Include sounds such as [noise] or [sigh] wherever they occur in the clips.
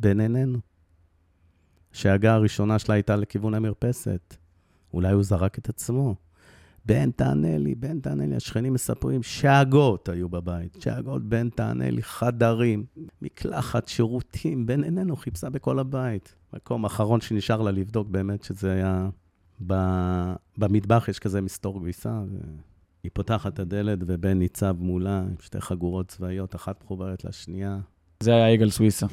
בין עינינו. שההגה הראשונה שלה הייתה לכיוון המרפסת. אולי הוא זרק את עצמו. בן, תענה לי, בן, תענה לי. השכנים מספרים, שאגות היו בבית. שאגות, בן, תענה לי, חדרים, מקלחת, שירותים, בן עינינו חיפשה בכל הבית. מקום אחרון שנשאר לה לבדוק באמת שזה היה... ב... במטבח יש כזה מסתור כביסה, והיא פותחת את הדלת ובן ניצב מולה עם שתי חגורות צבאיות, אחת מחוברת לשנייה. זה היה יגאל סוויסה.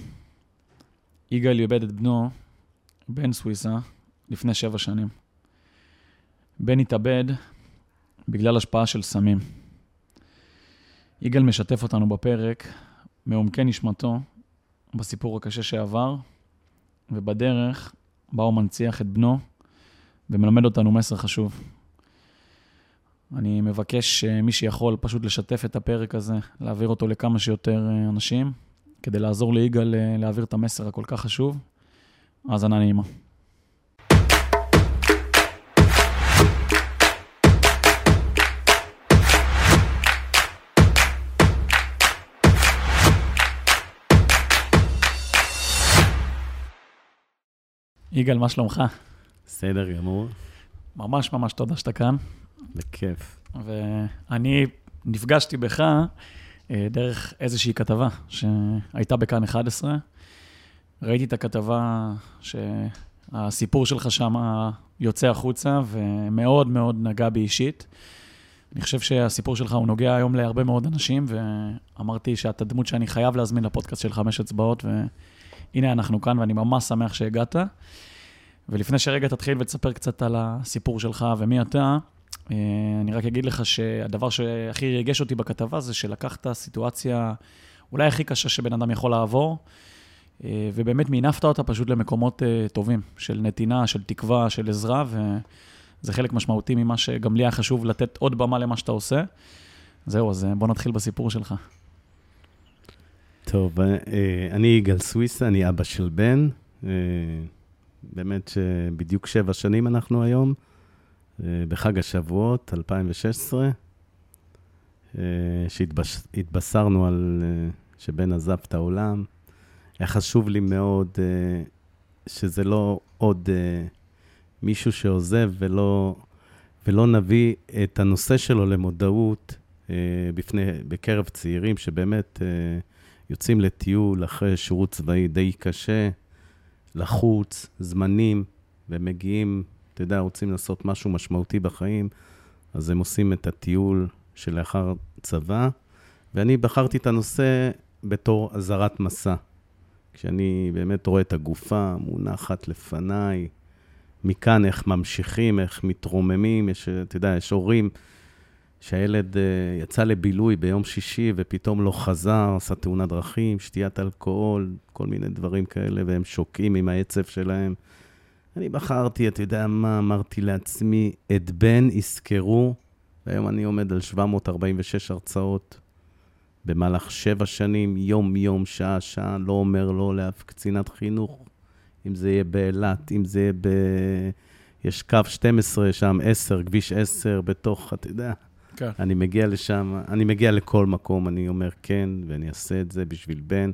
יגאל איבד את בנו, בן סוויסה, לפני שבע שנים. בן התאבד בגלל השפעה של סמים. יגאל משתף אותנו בפרק מעומקי נשמתו, בסיפור הקשה שעבר, ובדרך בה הוא מנציח את בנו ומלמד אותנו מסר חשוב. אני מבקש שמי שיכול פשוט לשתף את הפרק הזה, להעביר אותו לכמה שיותר אה, אנשים, כדי לעזור ליגאל אה, להעביר את המסר הכל כך חשוב. האזנה נעימה. יגאל, מה שלומך? בסדר גמור. ממש ממש תודה שאתה כאן. בכיף. ואני נפגשתי בך דרך איזושהי כתבה שהייתה בכאן 11. ראיתי את הכתבה שהסיפור שלך שם יוצא החוצה ומאוד מאוד נגע בי אישית. אני חושב שהסיפור שלך הוא נוגע היום להרבה מאוד אנשים, ואמרתי שאתה דמות שאני חייב להזמין לפודקאסט של חמש אצבעות, והנה אנחנו כאן, ואני ממש שמח שהגעת. ולפני שרגע תתחיל ותספר קצת על הסיפור שלך ומי אתה, אה, אני רק אגיד לך שהדבר שהכי ריגש אותי בכתבה זה שלקחת סיטואציה אולי הכי קשה שבן אדם יכול לעבור, אה, ובאמת מינפת אותה פשוט למקומות אה, טובים, של נתינה, של תקווה, של עזרה, וזה חלק משמעותי ממה שגם לי היה חשוב לתת עוד במה למה שאתה עושה. זהו, אז בוא נתחיל בסיפור שלך. טוב, אני יגאל סוויסה, אני אבא של בן. באמת שבדיוק שבע שנים אנחנו היום, אה, בחג השבועות 2016, אה, שהתבשרנו על אה, שבן עזב את העולם. היה חשוב לי מאוד שזה לא עוד מישהו שעוזב ולא, ולא נביא את הנושא שלו למודעות בפני, בקרב צעירים שבאמת יוצאים לטיול אחרי שירות צבאי די קשה. לחוץ, זמנים, ומגיעים, אתה יודע, רוצים לעשות משהו משמעותי בחיים, אז הם עושים את הטיול שלאחר צבא, ואני בחרתי את הנושא בתור אזהרת מסע. כשאני באמת רואה את הגופה מונחת לפניי, מכאן איך ממשיכים, איך מתרוממים, יש, אתה יודע, יש הורים שהילד uh, יצא לבילוי ביום שישי ופתאום לא חזר, עשה תאונת דרכים, שתיית אלכוהול, כל מיני דברים כאלה, והם שוקעים עם העצב שלהם. אני בחרתי, אתה יודע מה, אמרתי לעצמי, את בן יזכרו, והיום אני עומד על 746 הרצאות במהלך שבע שנים, יום-יום, שעה-שעה, לא אומר לא לאף קצינת חינוך, אם זה יהיה באילת, אם זה יהיה ב... יש קו 12 שם, 10, כביש 10, בתוך, אתה יודע, כן. אני מגיע לשם, אני מגיע לכל מקום, אני אומר כן, ואני אעשה את זה בשביל בן.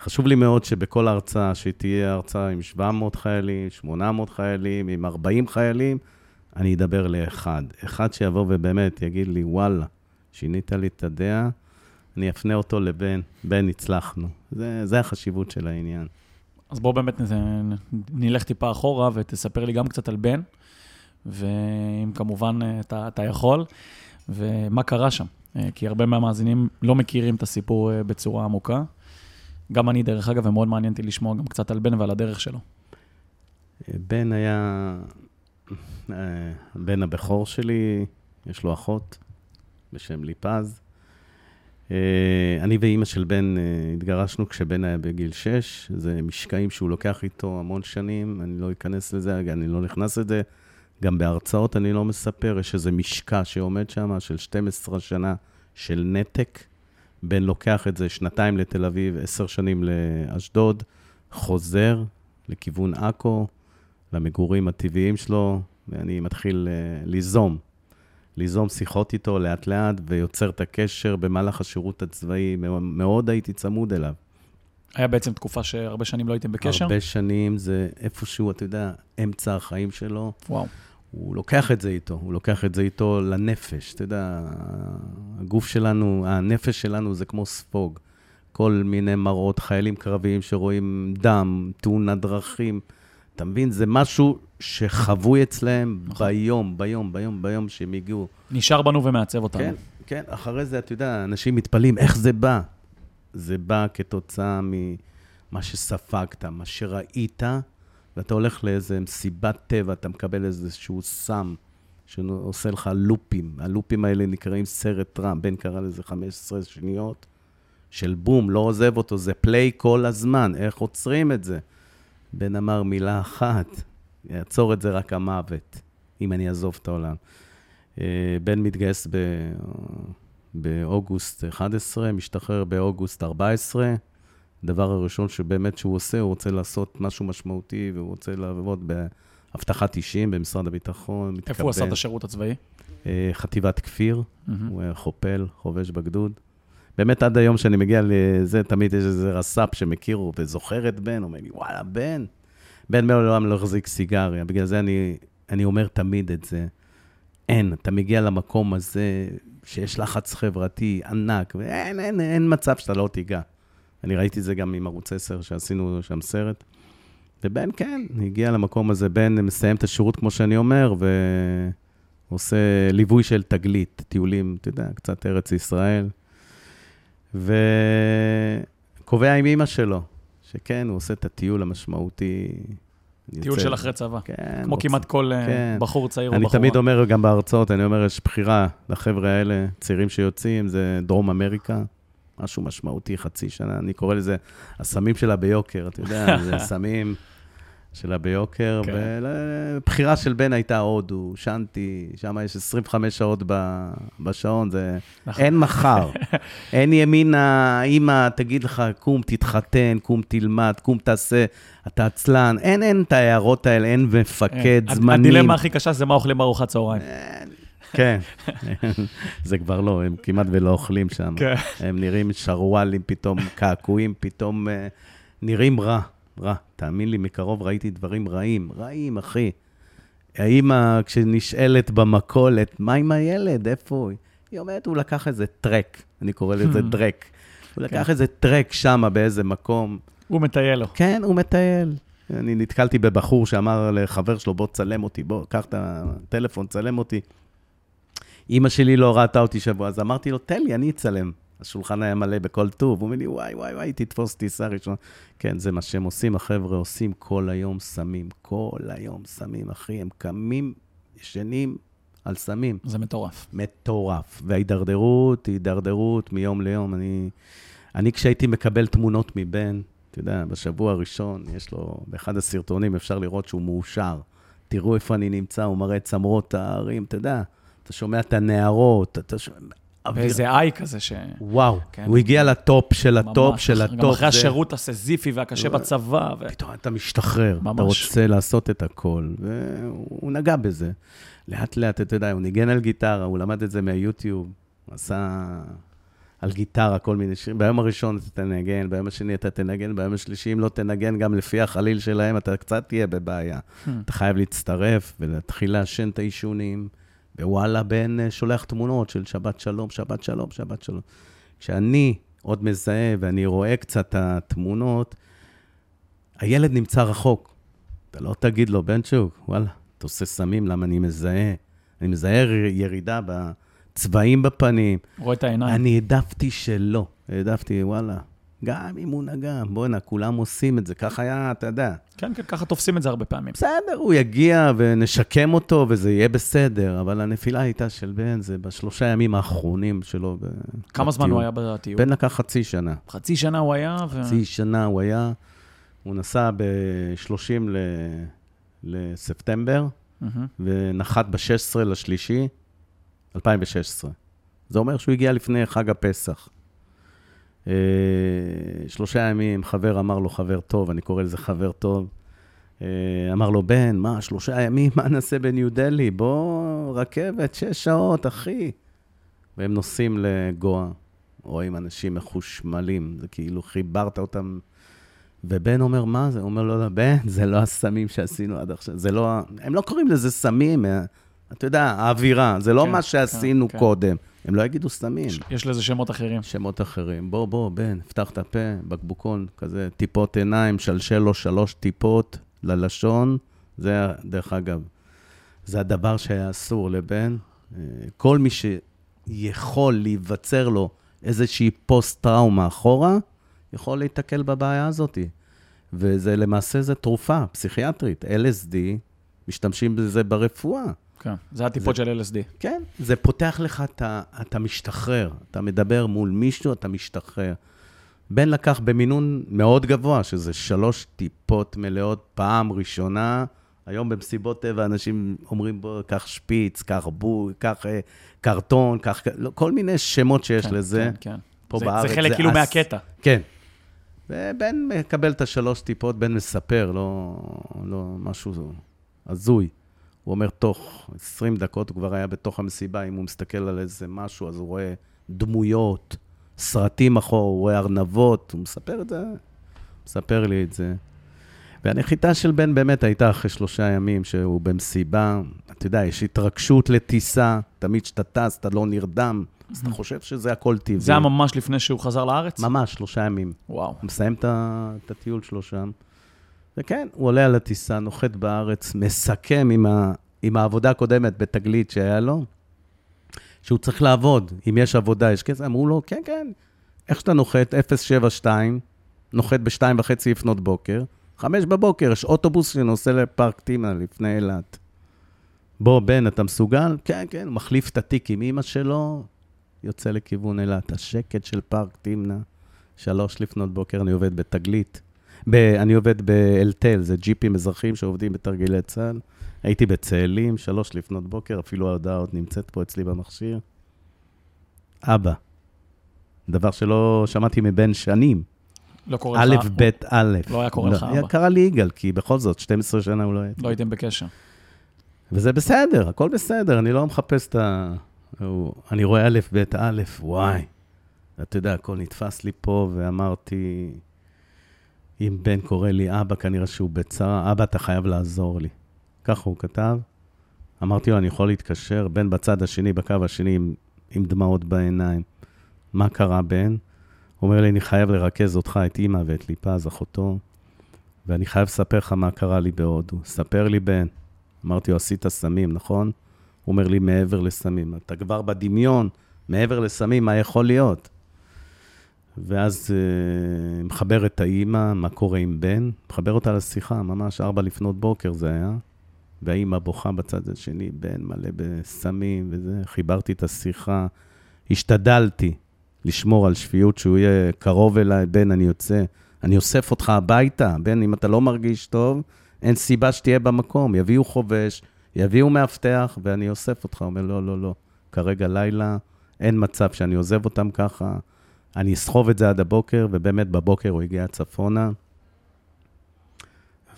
חשוב לי מאוד שבכל הרצאה, שתהיה הרצאה עם 700 חיילים, 800 חיילים, עם 40 חיילים, אני אדבר לאחד. אחד שיבוא ובאמת יגיד לי, וואלה, שינית לי את הדעה, אני אפנה אותו לבן, בן, הצלחנו. זה, זה החשיבות של העניין. אז בואו באמת נלך טיפה אחורה ותספר לי גם קצת על בן, ואם כמובן אתה, אתה יכול. ומה קרה שם. אה, כי הרבה מהמאזינים לא מכירים את הסיפור אה, בצורה עמוקה. גם אני, דרך אגב, ומאוד מעניין אותי לשמוע גם קצת על בן ועל הדרך שלו. בן היה בן הבכור שלי, יש לו אחות בשם ליפז. אה, אני ואימא של בן התגרשנו כשבן היה בגיל 6, זה משקעים שהוא לוקח איתו המון שנים, אני לא אכנס לזה, אני לא נכנס לזה. גם בהרצאות אני לא מספר, יש איזו משקע שעומד שם של 12 שנה של נתק. בן לוקח את זה שנתיים לתל אביב, עשר שנים לאשדוד, חוזר לכיוון עכו, למגורים הטבעיים שלו, ואני מתחיל uh, ליזום, ליזום שיחות איתו לאט-לאט, ויוצר את הקשר במהלך השירות הצבאי, מאוד הייתי צמוד אליו. היה בעצם תקופה שהרבה שנים לא הייתם בקשר? הרבה שנים, זה איפשהו, אתה יודע, אמצע החיים שלו. וואו. הוא לוקח את זה איתו, הוא לוקח את זה איתו לנפש. אתה יודע, הגוף שלנו, הנפש שלנו זה כמו ספוג. כל מיני מראות, חיילים קרביים שרואים דם, תאונת דרכים. אתה מבין? זה משהו שחבוי אצלהם נכון. ביום, ביום, ביום, ביום שהם הגיעו. נשאר בנו ומעצב אותנו. כן, כן, אחרי זה, אתה יודע, אנשים מתפלאים, איך זה בא? זה בא כתוצאה ממה שספגת, מה שראית, ואתה הולך לאיזה מסיבת טבע, אתה מקבל איזשהו סם שעושה לך לופים. הלופים האלה נקראים סרט רע, בן קרא לזה 15 שניות של בום, לא עוזב אותו, זה פליי כל הזמן, איך עוצרים את זה? בן אמר מילה אחת, יעצור את זה רק המוות, אם אני אעזוב את העולם. אה, בן מתגייס ב... באוגוסט 11, משתחרר באוגוסט 14. הדבר הראשון שבאמת שהוא עושה, הוא רוצה לעשות משהו משמעותי, והוא רוצה לעבוד באבטחת אישים במשרד הביטחון. איפה הוא עשה את השירות הצבאי? אה, חטיבת כפיר, מהמם. הוא היה חופל, חובש בגדוד. באמת, עד היום שאני מגיע לזה, תמיד יש איזה רס"פ שמכיר וזוכר את בן, אומר לי, וואלה, בן. בן מעולם לא החזיק סיגריה, בגלל זה אני, אני אומר תמיד את זה. אין, אתה מגיע למקום הזה שיש לחץ חברתי ענק, ואין אין, אין מצב שאתה לא תיגע. אני ראיתי את זה גם עם ערוץ 10, שעשינו שם סרט. ובן, כן, הגיע למקום הזה, בן מסיים את השירות, כמו שאני אומר, ועושה ליווי של תגלית, טיולים, אתה יודע, קצת ארץ ישראל. וקובע עם אימא שלו, שכן, הוא עושה את הטיול המשמעותי. טיול יוצא- של אחרי צבא. כן. כמו רוצה- כמעט כל אה, כן. בחור צעיר או אני בחורה. תמיד אומר גם בהרצאות, אני אומר, יש בחירה לחבר'ה האלה, צעירים שיוצאים, זה דרום אמריקה, משהו משמעותי, חצי שנה, אני קורא לזה הסמים שלה ביוקר, אתה יודע, [laughs] זה סמים שלה ביוקר, כן. ובחירה של בן הייתה הודו, שנתי, שם יש 25 שעות ב- בשעון, זה... נכון. אין מחר. [laughs] אין ימינה, אימא תגיד לך, קום, תתחתן, קום, תלמד, קום, תעשה, אתה עצלן. אין, אין את ההערות האלה, אין מפקד אה, זמנים. הדילמה הכי קשה זה מה אוכלים בארוחת צהריים. כן, [laughs] זה כבר לא, הם כמעט ולא אוכלים שם. כן. הם נראים שרוואלים, פתאום קעקועים, פתאום אה, נראים רע, רע. תאמין לי, מקרוב ראיתי דברים רעים, רעים, אחי. האמא, כשנשאלת במכולת, מה עם הילד, איפה הוא? היא אומרת, הוא לקח איזה טרק, אני קורא לזה דרק. הוא לקח איזה טרק שם באיזה מקום. הוא מטייל לו. כן, הוא מטייל. אני נתקלתי בבחור שאמר לחבר שלו, בוא תצלם אותי, בוא, קח את הטלפון, צלם אותי. אימא שלי לא ראתה אותי שבוע, אז אמרתי לו, תן לי, אני אצלם. השולחן היה מלא בכל טוב, הוא אומר לי, וואי, וואי, וואי, תתפוס טיסה ראשונה. כן, זה מה שהם עושים, החבר'ה עושים כל היום סמים, כל היום סמים, אחי, הם קמים, ישנים על סמים. זה מטורף. מטורף. וההידרדרות היא הידרדרות מיום ליום. אני, אני כשהייתי מקבל תמונות מבן, אתה יודע, בשבוע הראשון, יש לו, באחד הסרטונים אפשר לראות שהוא מאושר. תראו איפה אני נמצא, הוא מראה צמרות ההרים, אתה יודע, אתה שומע את הנהרות, אתה שומע... ואיזה high כזה ש... וואו, כן. הוא הגיע ל top של ה top ממש, של גם ה top. אחרי זה- השירות הסיזיפי והקשה בצבא. ו- פתאום אתה משתחרר, ממש. אתה רוצה לעשות את הכל, והוא נגע בזה. לאט לאט, אתה יודע, הוא ניגן על גיטרה, הוא למד את זה מהיוטיוב, עשה על גיטרה כל מיני שירים. ביום הראשון אתה תנגן, ביום השני אתה תנגן, ביום השלישי, אם לא תנגן גם לפי החליל שלהם, אתה קצת תהיה בבעיה. אתה חייב להצטרף ולהתחיל לעשן את העישונים, ווואלה, בן אה, שולח תמונות של שבת שלום, שבת שלום, שבת שלום. כשאני עוד מזהה ואני רואה קצת התמונות, הילד נמצא רחוק. אתה לא תגיד לו, בן צ'וק, וואלה, אתה עושה סמים, למה אני מזהה? אני מזהה ירידה בצבעים בפנים. רואה את העיניים. אני העדפתי שלא. העדפתי, וואלה, גם אם הוא נגע, בואנה, כולם עושים את זה. ככה היה, אתה יודע. כן, כן, ככה תופסים את זה הרבה פעמים. בסדר, הוא יגיע ונשקם אותו וזה יהיה בסדר, אבל הנפילה הייתה של בן, זה בשלושה ימים האחרונים שלו. ב- כמה זמן. הוא היה בטיול? בן לקח חצי שנה. חצי שנה הוא היה, ו... חצי שנה הוא היה, הוא נסע ב-30 לספטמבר, מהמם. ונחת ב-16 לשלישי, 2016. זה אומר שהוא הגיע לפני חג הפסח. אה, שלושה ימים, חבר אמר לו, חבר טוב, אני קורא לזה חבר טוב, אה, אמר לו, בן, מה, שלושה ימים, מה נעשה בניו דלי? בוא, רכבת, שש שעות, אחי. והם נוסעים לגואה, רואים אנשים מחושמלים, זה כאילו חיברת אותם ובן אומר, מה זה? הוא אומר לו, לא, בן, זה לא הסמים שעשינו עד עכשיו, זה לא... הם לא קוראים לזה סמים, אה, אתה יודע, האווירה, זה לא כן, מה שעשינו כן, כן. קודם. הם לא יגידו סמים. יש- יש לזה שמות אחרים. שמות אחרים. בוא, בוא, בן, פתח את הפה, בקבוקון, כזה, טיפות עיניים, שלשל לו שלוש טיפות ללשון. זה, דרך אגב, זה הדבר שהיה אסור לבן. אה, כל מי שיכול להיווצר לו איזושהי פוסט-טראומה אחורה, יכול להיתקל בבעיה הזאת. וזה למעשה, זה תרופה פסיכיאטרית, LSD, משתמשים בזה ברפואה. כן, זה הטיפות של LSD. כן, זה פותח לך, אתה, אתה משתחרר. אתה מדבר מול מישהו, אתה משתחרר. בן לקח במינון מאוד גבוה, שזה שלוש טיפות מלאות פעם ראשונה. היום במסיבות טבע אנשים אומרים, בוא, קח שפיץ, קח בוי, קח אה, קרטון, קח... לא, כל מיני שמות שיש כן, לזה. כן, כן. פה זה- בארץ זה חלק כאילו אס- מהקטע. כן. ובן מקבל את השלוש טיפות, בן מספר, לא, לא משהו הזוי. הוא אומר, תוך 20 דקות הוא כבר היה בתוך המסיבה, אם הוא מסתכל על איזה משהו, אז הוא רואה דמויות, סרטים אחורה, הוא רואה ארנבות, הוא מספר את זה, מספר לי את זה. והנחיתה של בן באמת הייתה אחרי שלושה ימים שהוא במסיבה. אתה יודע, יש התרגשות לטיסה, תמיד כשאתה טס, אתה לא נרדם, אז אתה חושב שזה הכל טבעי. זה היה ממש לפני שהוא חזר לארץ? ממש, שלושה ימים. וואו. הוא מסיים את הטיול שלו שם. וכן, הוא עולה על הטיסה, נוחת בארץ, מסכם עם, ה, עם העבודה הקודמת בתגלית שהיה לו, שהוא צריך לעבוד. אם יש עבודה, יש כסף. אמרו לו, כן, כן, איך שאתה נוחת, 072, נוחת ב-2 וחצי לפנות בוקר, 5 בבוקר, יש אוטובוס שנוסע לפארק טימנה לפני אילת. בוא, בן, אתה מסוגל? כן, כן, מחליף את התיק עם אימא שלו, יוצא לכיוון אילת. השקט של פארק תמנע. שלוש לפנות בוקר, אני עובד בתגלית. ב, אני עובד באלתל, זה ג'יפים אזרחיים שעובדים בתרגילי צה"ל. הייתי בצאלים, שלוש לפנות בוקר, אפילו ההודעה עוד נמצאת פה אצלי במכשיר. אבא. דבר שלא שמעתי מבן שנים. לא קורה א', לך... ב', א'. לא היה קורא לך אבא. קרא לי יגאל, כי בכל זאת, 12 שנה הוא לא היה. לא הייתם בקשר. וזה בסדר, הכל בסדר, אני לא מחפש את ה... אני רואה א', ב', א', וואי. אתה יודע, הכל נתפס לי פה, ואמרתי, אם בן קורא לי אבא, כנראה שהוא בצרה, אבא, אתה חייב לעזור לי. ככה הוא כתב. אמרתי לו, אני יכול להתקשר, בן בצד השני, בקו השני, עם, עם דמעות בעיניים. מה קרה, בן? הוא אומר לי, אני חייב לרכז אותך, את אימא ואת ליפז, אחותו, ואני חייב לספר לך מה קרה לי בהודו. ספר לי, בן. אמרתי לו, עשית סמים, נכון? הוא אומר לי, מעבר לסמים. אתה כבר בדמיון, מעבר לסמים, מה יכול להיות? ואז אה, מחבר את האימא, מה קורה עם בן, מחבר אותה לשיחה, ממש ארבע לפנות בוקר זה היה, והאימא בוכה בצד השני, בן מלא בסמים וזה, חיברתי את השיחה, השתדלתי לשמור על שפיות, שהוא יהיה קרוב אליי, בן, אני יוצא, אני אוסף אותך הביתה, בן, אם אתה לא מרגיש טוב, אין סיבה שתהיה במקום, יביאו חובש, יביאו מאבטח, ואני אוסף אותך. אומר, לא, לא, לא, כרגע לילה, אין מצב שאני עוזב אותם ככה, אני אסחוב את זה עד הבוקר, ובאמת בבוקר הוא הגיע צפונה,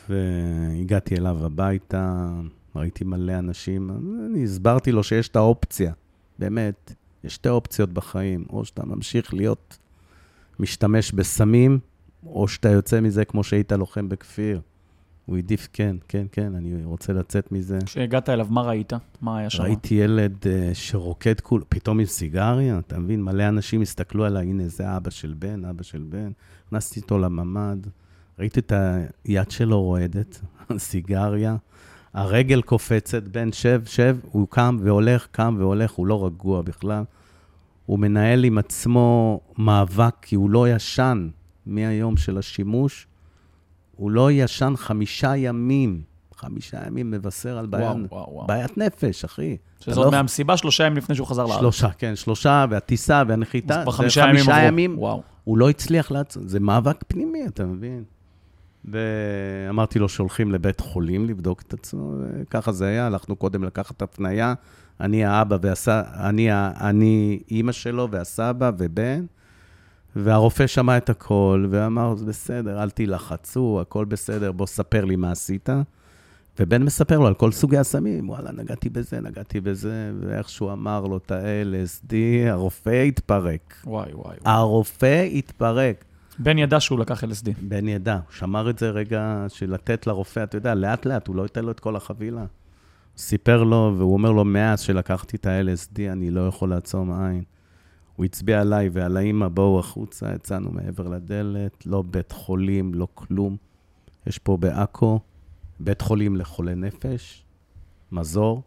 והגעתי אליו הביתה, ראיתי מלא אנשים, אני הסברתי לו שיש את האופציה, באמת, יש שתי אופציות בחיים, או שאתה ממשיך להיות משתמש בסמים, או שאתה יוצא מזה כמו שהיית לוחם בכפיר. הוא העדיף, כן, כן, כן, אני רוצה לצאת מזה. כשהגעת אליו, מה ראית? מה היה שם? ראיתי ילד uh, שרוקד כול, פתאום עם סיגריה, אתה מבין? מלא אנשים הסתכלו עליי, הנה, זה אבא של בן, אבא של בן. נכנסתי איתו לממ"ד, ראיתי את היד שלו רועדת, [laughs] סיגריה, הרגל קופצת, בן, שב, שב, הוא קם והולך, קם והולך, הוא לא רגוע בכלל. הוא מנהל עם עצמו מאבק, כי הוא לא ישן מהיום של השימוש. הוא לא ישן חמישה ימים. חמישה ימים מבשר על בעיה, וואו, וואו, וואו. בעיית נפש, אחי. שזאת לא- מהמסיבה שלושה ימים לפני שהוא חזר לארץ. שלושה, כן, שלושה, והטיסה והנחיתה. אז כבר חמישה ימים חמישה. ימים וואו. הוא לא הצליח לעצור, זה מאבק פנימי, אתה מבין? ואמרתי לו שהולכים לבית חולים לבדוק את עצמו, וככה זה היה, הלכנו קודם לקחת הפנייה, אני האבא והסבא, אני, אני אימא שלו והסבא ובן, והרופא שמע את הכל, ואמר, זה בסדר, אל תילחצו, הכל בסדר, בוא ספר לי מה עשית. ובן מספר לו על כל סוגי הסמים, וואלה, נגעתי בזה, נגעתי בזה, ואיך שהוא אמר לו את ה-LSD, הרופא התפרק. וואי, וואי. וואי. הרופא התפרק. בן ידע שהוא לקח LSD. בן ידע, הוא שמר את זה רגע של לתת לרופא, אתה יודע, לאט-לאט, הוא לא ייתן לו את כל החבילה. סיפר לו, והוא אומר לו, מאז שלקחתי את ה-LSD, אני לא יכול לעצום עין. הוא הצביע עליי ועל האמא, בואו החוצה, יצאנו מעבר לדלת, לא בית חולים, לא כלום. יש פה בעכו בית חולים לחולי נפש, מזור.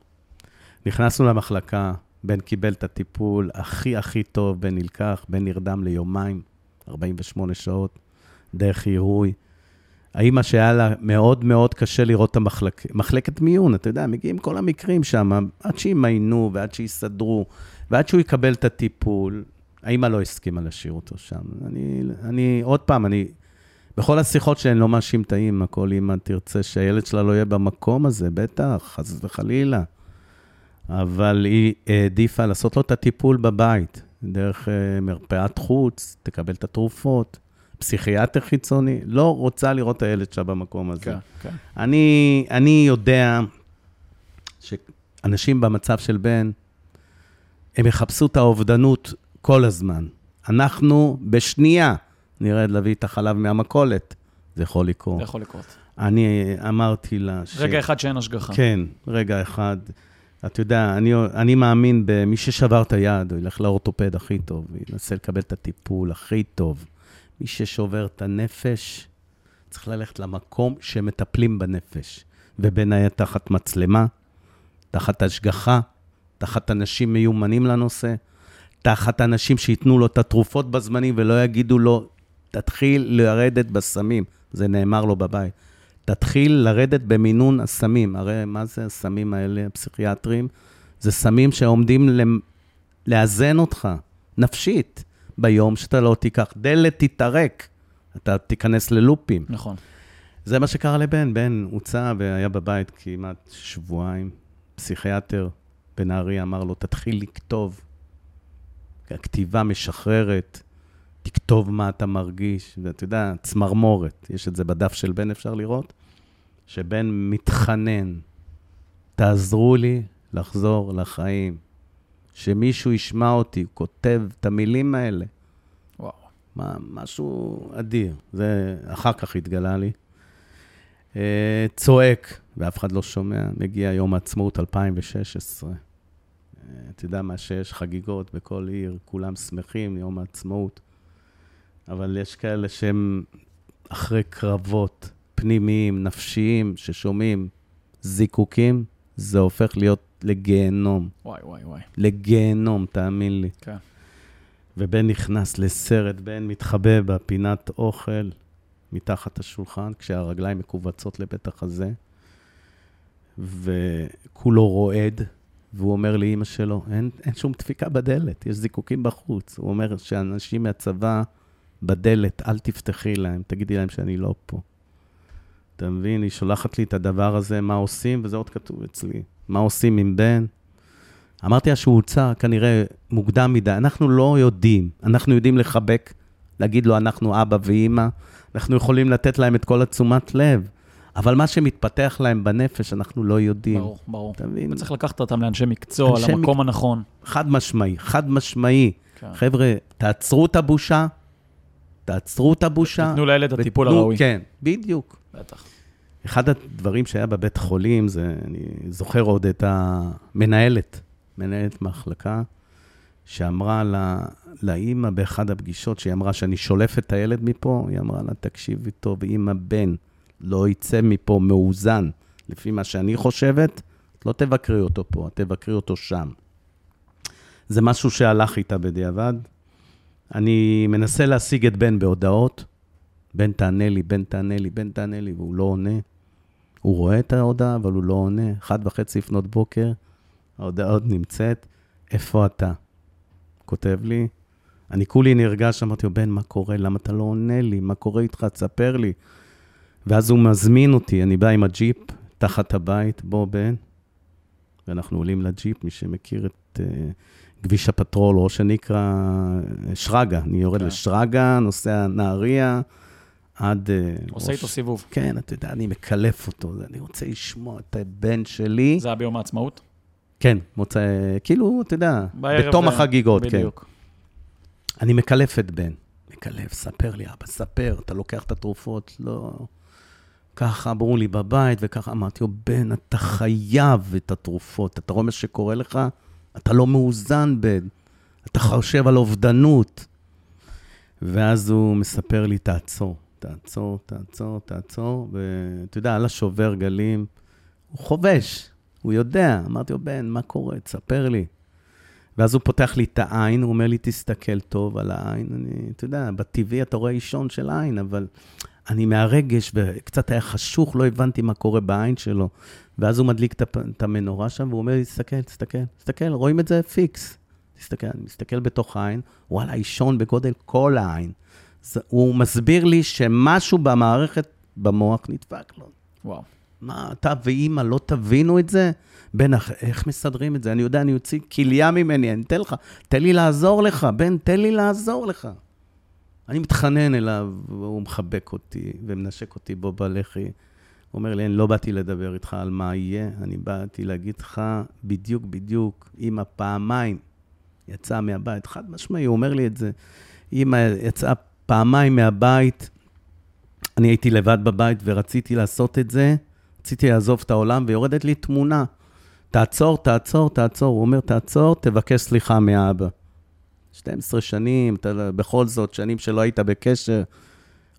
נכנסנו למחלקה, בן קיבל את הטיפול הכי הכי טוב, בן נלקח, בן נרדם ליומיים, 48 שעות, דרך עירוי. האימא שהיה לה מאוד מאוד קשה לראות את המחלקת, מחלקת מיון, אתה יודע, מגיעים כל המקרים שם, עד שימיינו ועד שיסדרו, ועד שהוא יקבל את הטיפול. האימא לא הסכימה להשאיר אותו שם. אני, אני, עוד פעם, אני, בכל השיחות שלי אני לא מאשים את האימא, כל אימא תרצה שהילד שלה לא יהיה במקום הזה, בטח, חס וחלילה. אבל היא העדיפה לעשות לו את הטיפול בבית, דרך uh, מרפאת חוץ, תקבל את התרופות, פסיכיאטר חיצוני, לא רוצה לראות את הילד שלה במקום הזה. כן, כן. אני, אני יודע שאנשים במצב של בן, הם יחפשו את האובדנות כל הזמן. אנחנו בשנייה נרד להביא את החלב מהמכולת. זה יכול לקרות. זה יכול לקרות. אני אמרתי לה ש... רגע אחד שאין השגחה. כן, רגע אחד. אתה יודע, אני, אני מאמין במי ששבר את היד, הוא ילך לאורתופד הכי טוב, ינסה לקבל את הטיפול הכי טוב. מי ששובר את הנפש, צריך ללכת למקום שמטפלים בנפש. ובין היתר תחת מצלמה, תחת השגחה, תחת אנשים מיומנים לנושא, תחת אנשים שייתנו לו את התרופות בזמנים ולא יגידו לו, תתחיל לרדת בסמים. זה נאמר לו בבית. תתחיל לרדת במינון הסמים. הרי מה זה הסמים האלה, הפסיכיאטרים? זה סמים שעומדים לאזן אותך, נפשית, ביום שאתה לא תיקח. דלת תתערק, אתה תיכנס ללופים. נכון. זה מה שקרה לבן. בן הוצא והיה בבית כמעט שבועיים. פסיכיאטר בנהריה אמר לו, תתחיל לכתוב. הכתיבה משחררת, תכתוב מה אתה מרגיש, ואתה יודע, צמרמורת, יש את זה בדף של בן, אפשר לראות, שבן מתחנן, תעזרו לי לחזור לחיים. שמישהו ישמע אותי, כותב את המילים האלה. וואו. מה, משהו אדיר. זה אחר כך התגלה לי. Uh, צועק, ואף אחד לא שומע, מגיע יום העצמאות 2016. Uh, אתה יודע מה שיש, חגיגות בכל עיר, כולם שמחים, יום העצמאות. אבל יש כאלה שהם אחרי קרבות פנימיים, נפשיים, ששומעים זיקוקים, זה הופך להיות לגיהנום. וואי, וואי, וואי. לגיהנום, תאמין לי. כן. ובן נכנס לסרט, בן מתחבא בפינת אוכל, מתחת השולחן, כשהרגליים מכווצות לבית החזה, וכולו רועד, והוא אומר לאימא שלו, אין, אין שום דפיקה בדלת, יש זיקוקים בחוץ. הוא אומר שאנשים מהצבא בדלת, אל תפתחי להם, תגידי להם שאני לא פה. אתה מבין? היא שולחת לי את הדבר הזה, מה עושים, וזה עוד כתוב אצלי. מה עושים עם בן? אמרתי לה שהוא הוצא כנראה מוקדם מדי. אנחנו לא יודעים, אנחנו יודעים לחבק, להגיד לו, אנחנו אבא ואימא, אנחנו יכולים לתת להם את כל התשומת לב. אבל מה שמתפתח להם בנפש, אנחנו לא יודעים. ברור, ברור. אתה מבין? וצריך לקחת אותם לאנשי מקצוע, אנשי למקום מק- הנכון. חד משמעי, חד משמעי. כן. חבר'ה, תעצרו את הבושה, תעצרו את הבושה. תיתנו לילד את הטיפול הראוי. כן, בדיוק. בטח. אחד הדברים שהיה בבית חולים, זה, אני זוכר עוד את המנהלת, מנהלת מחלקה, שאמרה לה, לאימא באחד הפגישות, שהיא אמרה שאני שולפת את הילד מפה, היא אמרה לה, תקשיבי טוב, אם הבן לא יצא מפה מאוזן, לפי מה שאני חושבת, לא תבקרי אותו פה, תבקרי אותו שם. זה משהו שהלך איתה בדיעבד. אני מנסה להשיג את בן בהודעות, בן תענה לי, בן תענה לי, בן תענה לי, והוא לא עונה. הוא רואה את ההודעה, אבל הוא לא עונה. אחת וחצי לפנות בוקר, ההודעה עוד נמצאת, איפה אתה? כותב לי, אני כולי נרגש, אמרתי לו, בן, מה קורה? למה אתה לא עונה לי? מה קורה איתך? תספר לי. ואז הוא מזמין אותי, אני בא עם הג'יפ תחת הבית, בוא, בן. ואנחנו עולים לג'יפ, מי שמכיר את אה, כביש הפטרול, ראש הנקרה אה, שרגא. אני יורד כן. לשרגא, נוסע נהריה, עד... אה, עושה איתו סיבוב. כן, אתה יודע, אני מקלף אותו, אני רוצה לשמוע את הבן שלי. זה היה ביום העצמאות? כן, מוצא, כאילו, אתה יודע, בתום זה- החגיגות, כן. בדיוק. אני מקלף את בן, מקלב, ספר לי, אבא, ספר, אתה לוקח את התרופות? לא. ככה אמרו לי בבית, וככה אמרתי לו, בן, אתה חייב את התרופות. אתה רואה מה שקורה לך? אתה לא מאוזן, בן. אתה חושב על אובדנות. ואז הוא מספר לי, תעצור, תעצור, תעצור, תעצור, ואתה יודע, על השובר גלים, הוא חובש, הוא יודע. אמרתי לו, בן, מה קורה? תספר לי. ואז הוא פותח לי את העין, הוא אומר לי, תסתכל טוב על העין. אני, אתה יודע, בטבעי אתה רואה אישון של עין, אבל אני מהרגש, וקצת היה חשוך, לא הבנתי מה קורה בעין שלו. ואז הוא מדליק את המנורה שם, והוא אומר לי, תסתכל, תסתכל, תסתכל, רואים את זה פיקס. תסתכל, אני מסתכל בתוך העין, וואלה, אישון בגודל כל העין. הוא מסביר לי שמשהו במערכת, במוח נדפק לו. וואו. מה, אתה ואימא לא תבינו את זה? בן, איך מסדרים את זה? אני יודע, אני אוציא כליה ממני, אני אתן לך, תן לי לעזור לך, בן, תן לי לעזור לך. אני מתחנן אליו, והוא מחבק אותי ומנשק אותי בו בלחי. הוא אומר לי, אני לא באתי לדבר איתך על מה יהיה, אני באתי להגיד לך בדיוק, בדיוק, אמא פעמיים יצאה מהבית, חד משמעי, הוא אומר לי את זה. אמא יצאה פעמיים מהבית, אני הייתי לבד בבית ורציתי לעשות את זה, רציתי לעזוב את העולם, ויורדת לי תמונה. תעצור, תעצור, תעצור. הוא אומר, תעצור, תבקש סליחה מאבא. 12 שנים, אתה, בכל זאת, שנים שלא היית בקשר.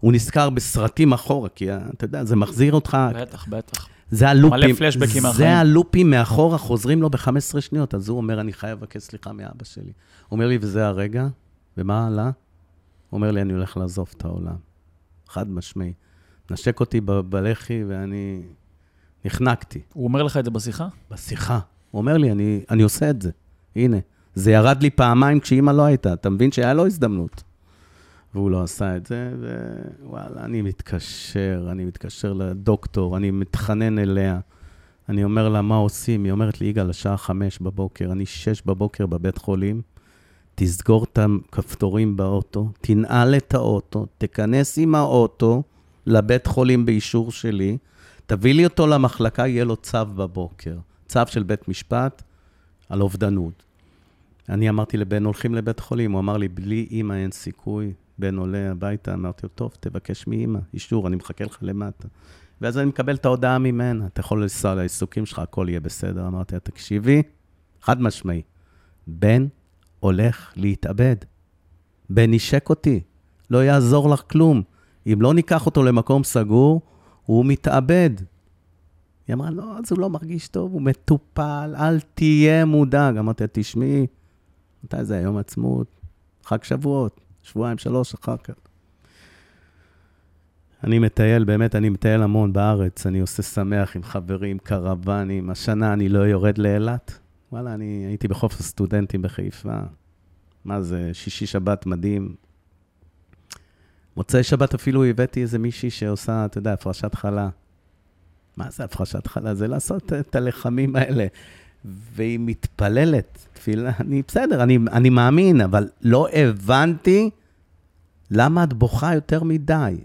הוא נזכר בסרטים אחורה, כי אתה יודע, זה מחזיר אותך. בטח, בטח. זה הלופים, מלא פלשבקים מהחיים. זה הלופים מאחורה, חוזרים לו ב-15 שניות. אז הוא אומר, אני חייב לבקש סליחה מאבא שלי. הוא אומר לי, וזה הרגע, ומה עלה? הוא אומר לי, אני הולך לעזוב את העולם. חד משמעי. נשק אותי בלחי, ואני נחנקתי. הוא אומר לך את זה בשיחה? בשיחה. הוא אומר לי, אני, אני עושה את זה. הנה. זה ירד לי פעמיים כשאימא לא הייתה. אתה מבין שהיה לו הזדמנות. והוא לא עשה את זה, ווואלה, אני מתקשר, אני מתקשר לדוקטור, אני מתחנן אליה. אני אומר לה, מה עושים? היא אומרת לי, יגאל, השעה חמש בבוקר, אני שש בבוקר בבית חולים, תסגור את הכפתורים באוטו, תנעל את האוטו, תיכנס עם האוטו לבית חולים באישור שלי, תביא לי אותו למחלקה, יהיה לו צו בבוקר. צו של בית משפט על אובדנות. אני אמרתי לבן, הולכים לבית חולים, הוא אמר לי, בלי אימא אין סיכוי. בן עולה הביתה, אמרתי לו, טוב, תבקש מאימא, אישור, אני מחכה לך למטה. ואז אני מקבל את ההודעה ממנה, אתה יכול לנסוע לעיסוקים שלך, הכל יהיה בסדר. אמרתי לה, תקשיבי, חד משמעי, בן הולך להתאבד. בן נשק אותי, לא יעזור לך כלום. אם לא ניקח אותו למקום סגור, הוא מתאבד. היא אמרה, לא, אז הוא לא מרגיש טוב, הוא מטופל, אל תהיה מודאג. אמרתי תשמעי, מתי זה היום עצמאות? חג שבועות, שבועיים, שלוש אחר כך. אני מטייל, באמת, אני מטייל המון בארץ, אני עושה שמח עם חברים, קרוונים. השנה אני לא יורד לאילת. וואלה, אני הייתי בחוף הסטודנטים בחיפה. מה זה, שישי-שבת מדהים. מוצאי שבת אפילו הבאתי איזה מישהי שעושה, אתה יודע, הפרשת חלה. מה זה הפרשת חלה? זה לעשות את הלחמים האלה. והיא מתפללת, תפילה, אני בסדר, אני, אני מאמין, אבל לא הבנתי למה את בוכה יותר מדי.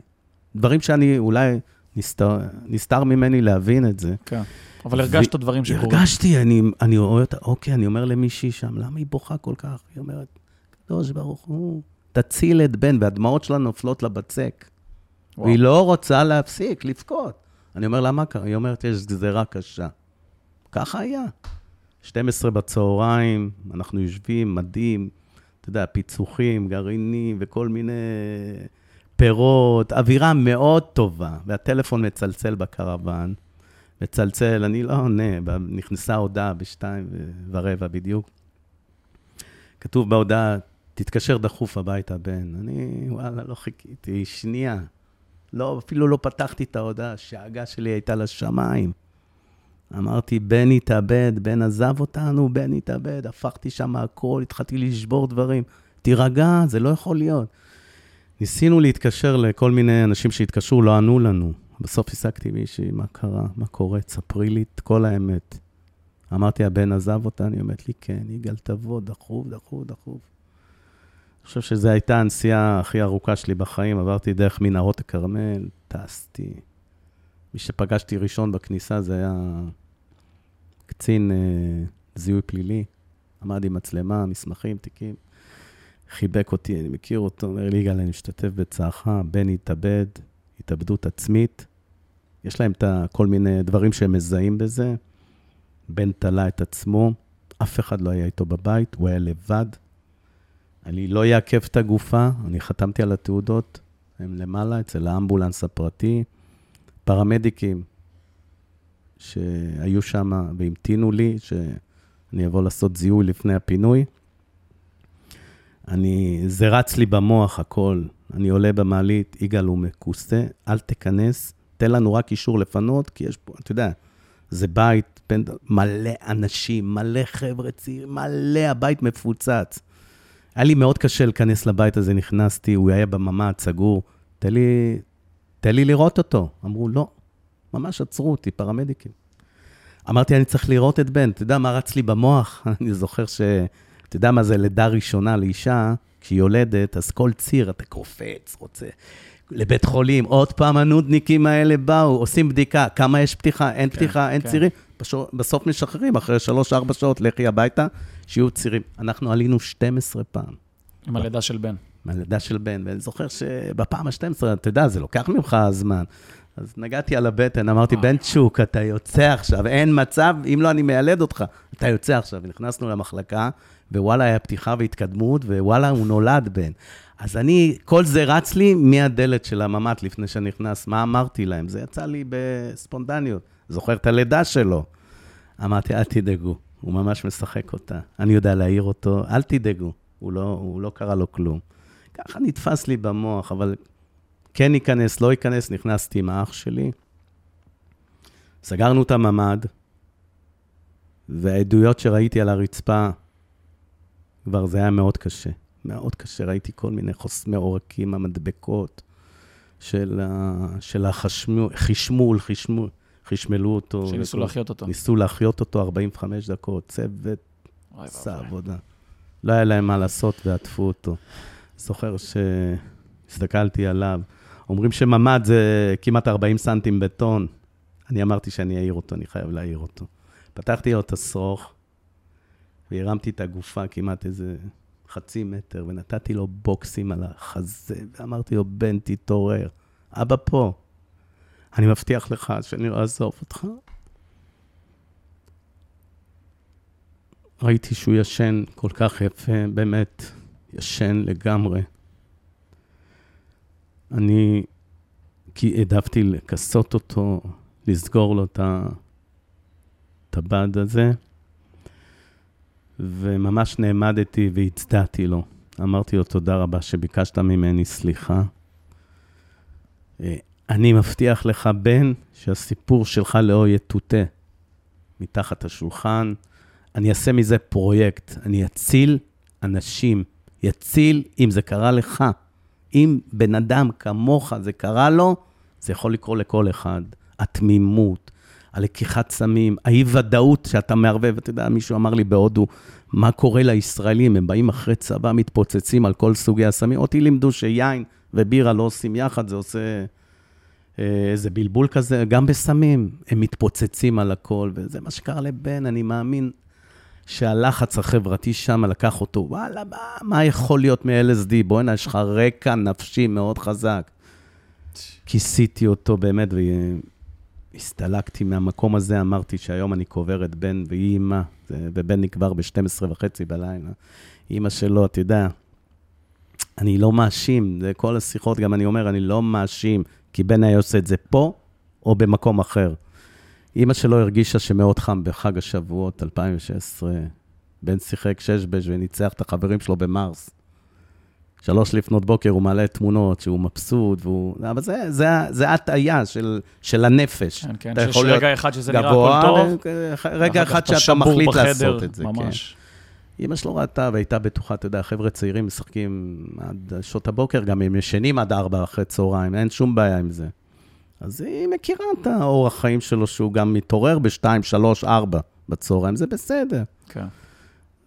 דברים שאני אולי נסתר, נסתר ממני להבין את זה. כן, אבל הרגשת ו... דברים שקורים. הרגשתי, אני, אני רואה אותה, אוקיי, אני אומר למישהי שם, למה היא בוכה כל כך? היא אומרת, קדוש ברוך הוא, תציל את בן, והדמעות שלה נופלות לבצק. וואו. והיא לא רוצה להפסיק, לבכות. אני אומר לה, מה קרה? היא אומרת, יש גזירה קשה. ככה היה. 12 בצהריים, אנחנו יושבים, מדהים, אתה יודע, פיצוחים, גרעינים וכל מיני פירות, אווירה מאוד טובה, והטלפון מצלצל בקרוון, מצלצל, אני לא עונה, נכנסה הודעה בשתיים ורבע בדיוק. כתוב בהודעה, תתקשר דחוף הביתה, בן. אני, וואלה, לא חיכיתי, שנייה. לא, אפילו לא פתחתי את ההודעה, השאגה שלי הייתה לשמיים. אמרתי, בן התאבד, בן עזב אותנו, בן התאבד, הפכתי שם הכל, התחלתי לשבור דברים. תירגע, זה לא יכול להיות. ניסינו להתקשר לכל מיני אנשים שהתקשרו, לא ענו לנו. בסוף השגתי מישהי, מה קרה, מה קורה, תספרי לי את כל האמת. אמרתי, הבן עזב אותה, אני אומרת לי, כן, יגאל, תבוא, דחוף, דחוף, דחוף. חושב שזו הייתה הנסיעה הכי ארוכה שלי בחיים, עברתי דרך מנהרות הכרמל, טסתי. מי שפגשתי ראשון בכניסה זה היה קצין אה, זיהוי פלילי, עמד עם מצלמה, מסמכים, תיקים. חיבק אותי, אני מכיר אותו, אומר לי, יגאל, אני משתתף בצערך, בן התאבד, התאבדות עצמית. יש להם את כל מיני דברים שהם מזהים בזה. בן תלה את עצמו, אף אחד לא היה איתו בבית, הוא היה לבד. אני לא אעכב את הגופה, אני חתמתי על התעודות, הם למעלה, אצל האמבולנס הפרטי. פרמדיקים שהיו שם והמתינו לי, שאני אבוא לעשות זיהוי לפני הפינוי. אני, זה רץ לי במוח הכל. אני עולה במעלית, יגאל הוא מכוסה, אל תיכנס, תן לנו רק אישור לפנות, כי יש פה, אתה יודע, זה בית, בין, מלא אנשים, מלא חבר'ה צעירים, מלא, הבית מפוצץ. היה לי מאוד קשה להיכנס לבית הזה, נכנסתי, הוא היה בממ"ד, סגור. תן לי, תן לי לראות אותו. אמרו, לא. ממש עצרו אותי, פרמדיקים. אמרתי, אני צריך לראות את בן. אתה יודע מה רץ לי במוח? [laughs] אני זוכר ש... אתה יודע מה זה לידה ראשונה לאישה? כשהיא יולדת, אז כל ציר אתה קופץ, רוצה לבית חולים, עוד פעם הנודניקים האלה באו, עושים בדיקה, כמה יש פתיחה, אין כן, פתיחה, אין כן. צירים. בסוף משחררים, אחרי 3-4 שעות, לכי הביתה, שיהיו צירים. אנחנו עלינו 12 פעם. עם הלידה של בן. עם הלידה של בן, ואני זוכר שבפעם ה-12, אתה יודע, זה לוקח ממך זמן. אז נגעתי על הבטן, אמרתי, בן צ'וק, אתה יוצא עכשיו, אין מצב, אם לא, אני מיילד אותך. אתה יוצא עכשיו. ונכנסנו למחלקה, ווואלה, היה פתיחה והתקדמות, ווואלה, הוא נולד בן. אז אני, כל זה רץ לי מהדלת של הממ"ט לפני שנכנס, מה אמרתי להם? זה יצא לי בספונדניות. זוכר את הלידה שלו. אמרתי, אל תדאגו, הוא ממש משחק אותה. אני יודע להעיר אותו, אל תדאגו, הוא לא, הוא לא קרה לו כלום. ככה נתפס לי במוח, אבל כן ייכנס, לא ייכנס, נכנסתי עם האח שלי. סגרנו את הממ"ד, והעדויות שראיתי על הרצפה, כבר זה היה מאוד קשה. מאוד קשה, ראיתי כל מיני חוסמי עורקים, המדבקות של. של החשמול, חשמול, חשמול, חשמלו אותו. שניסו להחיות אותו. ניסו להחיות אותו 45 דקות, צוות עשה עבודה. לא היה להם מה לעשות ועטפו אותו. זוכר שהסתכלתי עליו, אומרים שממ"ד זה כמעט 40 סנטים בטון. אני אמרתי שאני אעיר אותו, אני חייב להעיר אותו. פתחתי לו את השרוך, והרמתי את הגופה כמעט איזה חצי מטר, ונתתי לו בוקסים על החזה, ואמרתי לו, בן, תתעורר. אבא פה. אני מבטיח לך שאני לא אעזוב אותך. ראיתי שהוא ישן כל כך יפה, באמת, ישן לגמרי. אני כי העדפתי לכסות אותו, לסגור לו את הבד הזה, וממש נעמדתי והצדעתי לו. אמרתי לו, תודה רבה שביקשת ממני סליחה. אני מבטיח לך, בן, שהסיפור שלך לא יטוטה מתחת השולחן. אני אעשה מזה פרויקט, אני אציל אנשים, יציל אם זה קרה לך. אם בן אדם כמוך זה קרה לו, זה יכול לקרות לכל אחד. התמימות, הלקיחת סמים, האי-ודאות שאתה מערבב. אתה יודע, מישהו אמר לי בהודו, מה קורה לישראלים? הם באים אחרי צבא, מתפוצצים על כל סוגי הסמים. אותי לימדו שיין ובירה לא עושים יחד, זה עושה איזה בלבול כזה. גם בסמים, הם מתפוצצים על הכל, וזה מה שקרה לבן, אני מאמין. שהלחץ החברתי שם לקח אותו, וואלה, מה, מה יכול להיות מ-LSD? בוא'נה, יש לך רקע נפשי מאוד חזק. כיסיתי אותו באמת, והסתלקתי מהמקום הזה, אמרתי שהיום אני קובר את בן והיא אימא, ובן נקבר ב-12 וחצי בלילה. אימא שלו, אתה יודע, אני לא מאשים, זה כל השיחות, גם אני אומר, אני לא מאשים, כי בן היה עושה את זה פה או במקום אחר. אימא שלו הרגישה שמאוד חם בחג השבועות 2016. בן שיחק שש בש וניצח את החברים שלו במרס. שלוש לפנות בוקר הוא מעלה תמונות שהוא מבסוט, והוא... אבל זה, זה, זה הטעיה של, של הנפש. כן, כן, שיש רגע אחד שזה נראה הכל טוב. רגע אחד שאתה מחליט בחדר, לעשות את זה, ממש. כן. אמא שלו ראתה והייתה בטוחה, אתה יודע, חבר'ה צעירים משחקים עד שעות הבוקר, גם הם ישנים עד ארבע אחרי צהריים, אין שום בעיה עם זה. אז היא מכירה את האורח חיים שלו, שהוא גם מתעורר ב-2, 3, 4 בצהריים, זה בסדר. כן.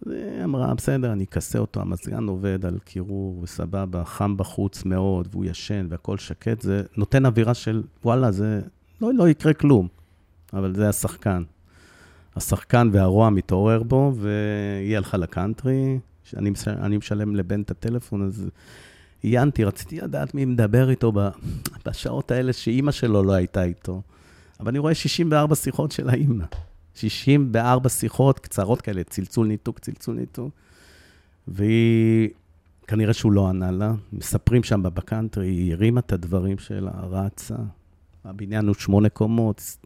היא אמרה, בסדר, אני אכסה אותו, המזגן עובד על קירור וסבבה, חם בחוץ מאוד, והוא ישן והכל שקט, זה נותן אווירה של, וואלה, זה לא, לא יקרה כלום. אבל זה השחקן. השחקן והרוע מתעורר בו, והיא הלכה לקאנטרי, שאני מש- אני משלם לבן את הטלפון, אז עיינתי, רציתי לדעת מי מדבר איתו בשעות האלה שאימא שלו לא הייתה איתו. אבל אני רואה 64 שיחות של האימא. 64 שיחות קצרות כאלה, צלצול ניתוק, צלצול ניתוק. והיא, כנראה שהוא לא ענה לה. מספרים שם בקאנטרי, היא הרימה את הדברים שלה, רצה. הבניין הוא שמונה קומות,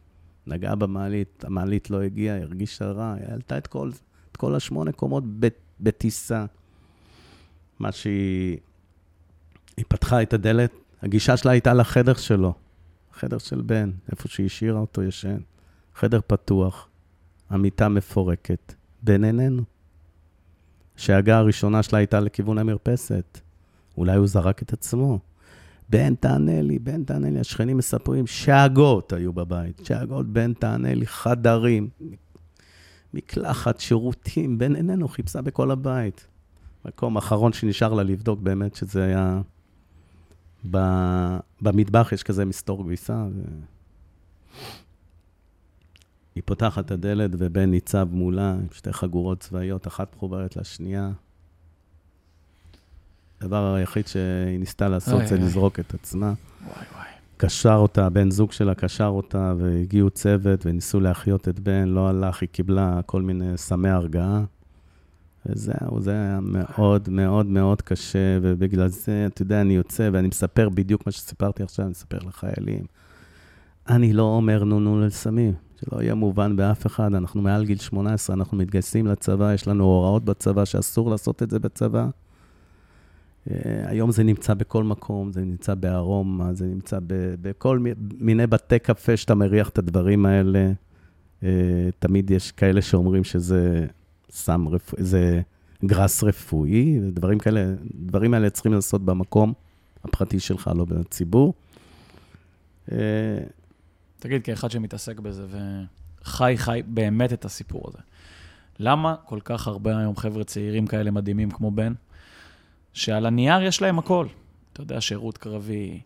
נגעה במעלית, המעלית לא הגיעה, הרגישה רע, היא העלתה את כל, את כל השמונה קומות בטיסה. מה שהיא... היא פתחה את הדלת, הגישה שלה הייתה לחדר שלו, חדר של בן, איפה שהיא השאירה אותו ישן. חדר פתוח, המיטה מפורקת, בן איננו. שההגה הראשונה שלה הייתה לכיוון המרפסת. אולי הוא זרק את עצמו. בן, תענה לי, בן, תענה לי. השכנים מספרים, שאגות היו בבית. שאגות, בן, תענה לי, חדרים, מקלחת, שירותים. בן איננו, חיפשה בכל הבית. מקום אחרון שנשאר לה לבדוק באמת שזה היה... ב... במטבח יש כזה מסתור כביסה. ו... היא פותחת את הדלת ובן ניצב מולה עם שתי חגורות צבאיות, אחת מחוברת לשנייה. הדבר היחיד שהיא ניסתה לעשות זה. לזרוק את עצמה. וואי וואי. קשר אותה, בן זוג שלה קשר אותה, והגיעו צוות וניסו להחיות את בן, לא הלך, היא קיבלה כל מיני סמי הרגעה. וזהו, זה היה מאוד מאוד מאוד קשה, ובגלל זה, אתה יודע, אני יוצא ואני מספר בדיוק מה שסיפרתי עכשיו, אני מספר לחיילים. אני לא אומר נו נו לסמים, שלא יהיה מובן באף אחד, אנחנו מעל גיל 18, אנחנו מתגייסים לצבא, יש לנו הוראות בצבא שאסור לעשות את זה בצבא. אה, היום זה נמצא בכל מקום, זה נמצא בארומה, זה נמצא בכל מי- מיני בתי קפה שאתה מריח את הדברים האלה. אה, תמיד יש כאלה שאומרים שזה סם רפואי, זה גראס רפואי, דברים כאלה, דברים האלה צריכים לעשות במקום הפרטי שלך, לא בציבור. אה, תגיד, כאחד שמתעסק בזה וחי, חי באמת את הסיפור הזה, למה כל כך הרבה היום חבר'ה צעירים כאלה מדהימים כמו בן, שעל הנייר יש להם הכל? אתה יודע, שירות קרבי,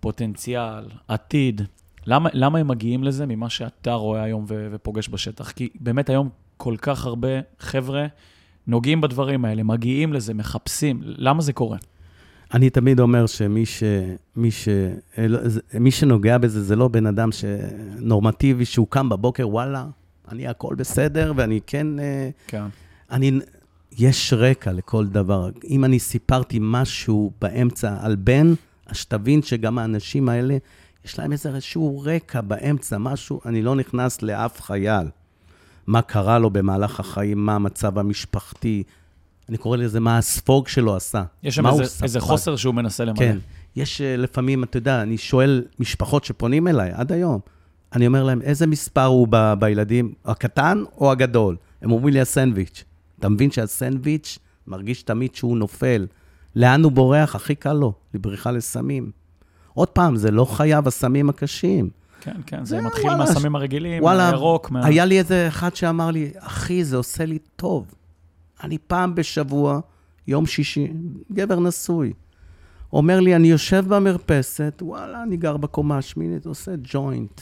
פוטנציאל, עתיד. למה, למה הם מגיעים לזה ממה שאתה רואה היום ו- ופוגש בשטח? כי באמת היום כל כך הרבה חבר'ה נוגעים בדברים האלה, מגיעים לזה, מחפשים. למה זה קורה? אני תמיד אומר שמי ש, מי ש, מי שנוגע בזה, זה לא בן אדם שנורמטיבי, שהוא קם בבוקר, וואלה, אני הכל בסדר, ואני כן... אה, כן. אני, יש רקע לכל דבר. אם אני סיפרתי משהו באמצע על בן, אז שתבין שגם האנשים האלה, יש להם איזשהו רקע באמצע, משהו, אני לא נכנס לאף חייל. מה קרה לו במהלך החיים, מה המצב המשפחתי. אני קורא לזה מה הספוג שלו עשה. יש שם איזה, איזה. חוסר שהוא מנסה למלא. כן. יש אה, לפעמים, אתה יודע, אני שואל משפחות שפונים אליי עד היום, אני אומר להם, איזה מספר הוא ב- בילדים, הקטן או הגדול? הם אומרים לי, הסנדוויץ'. אתה מבין שהסנדוויץ' מרגיש תמיד שהוא נופל. לאן הוא בורח? הכי קל לו, לבריחה לסמים. עוד פעם, זה לא חייב הסמים הקשים. כן, כן, זה זה מתחיל וואלה, מהסמים הרגילים, וואלה, מהירוק, מה... היה לי איזה אחד שאמר לי, אחי, זה עושה לי טוב. אני פעם בשבוע, יום שישי, גבר נשוי. אומר לי, אני יושב במרפסת, וואלה, אני גר בקומה השמינית, עושה ג'וינט.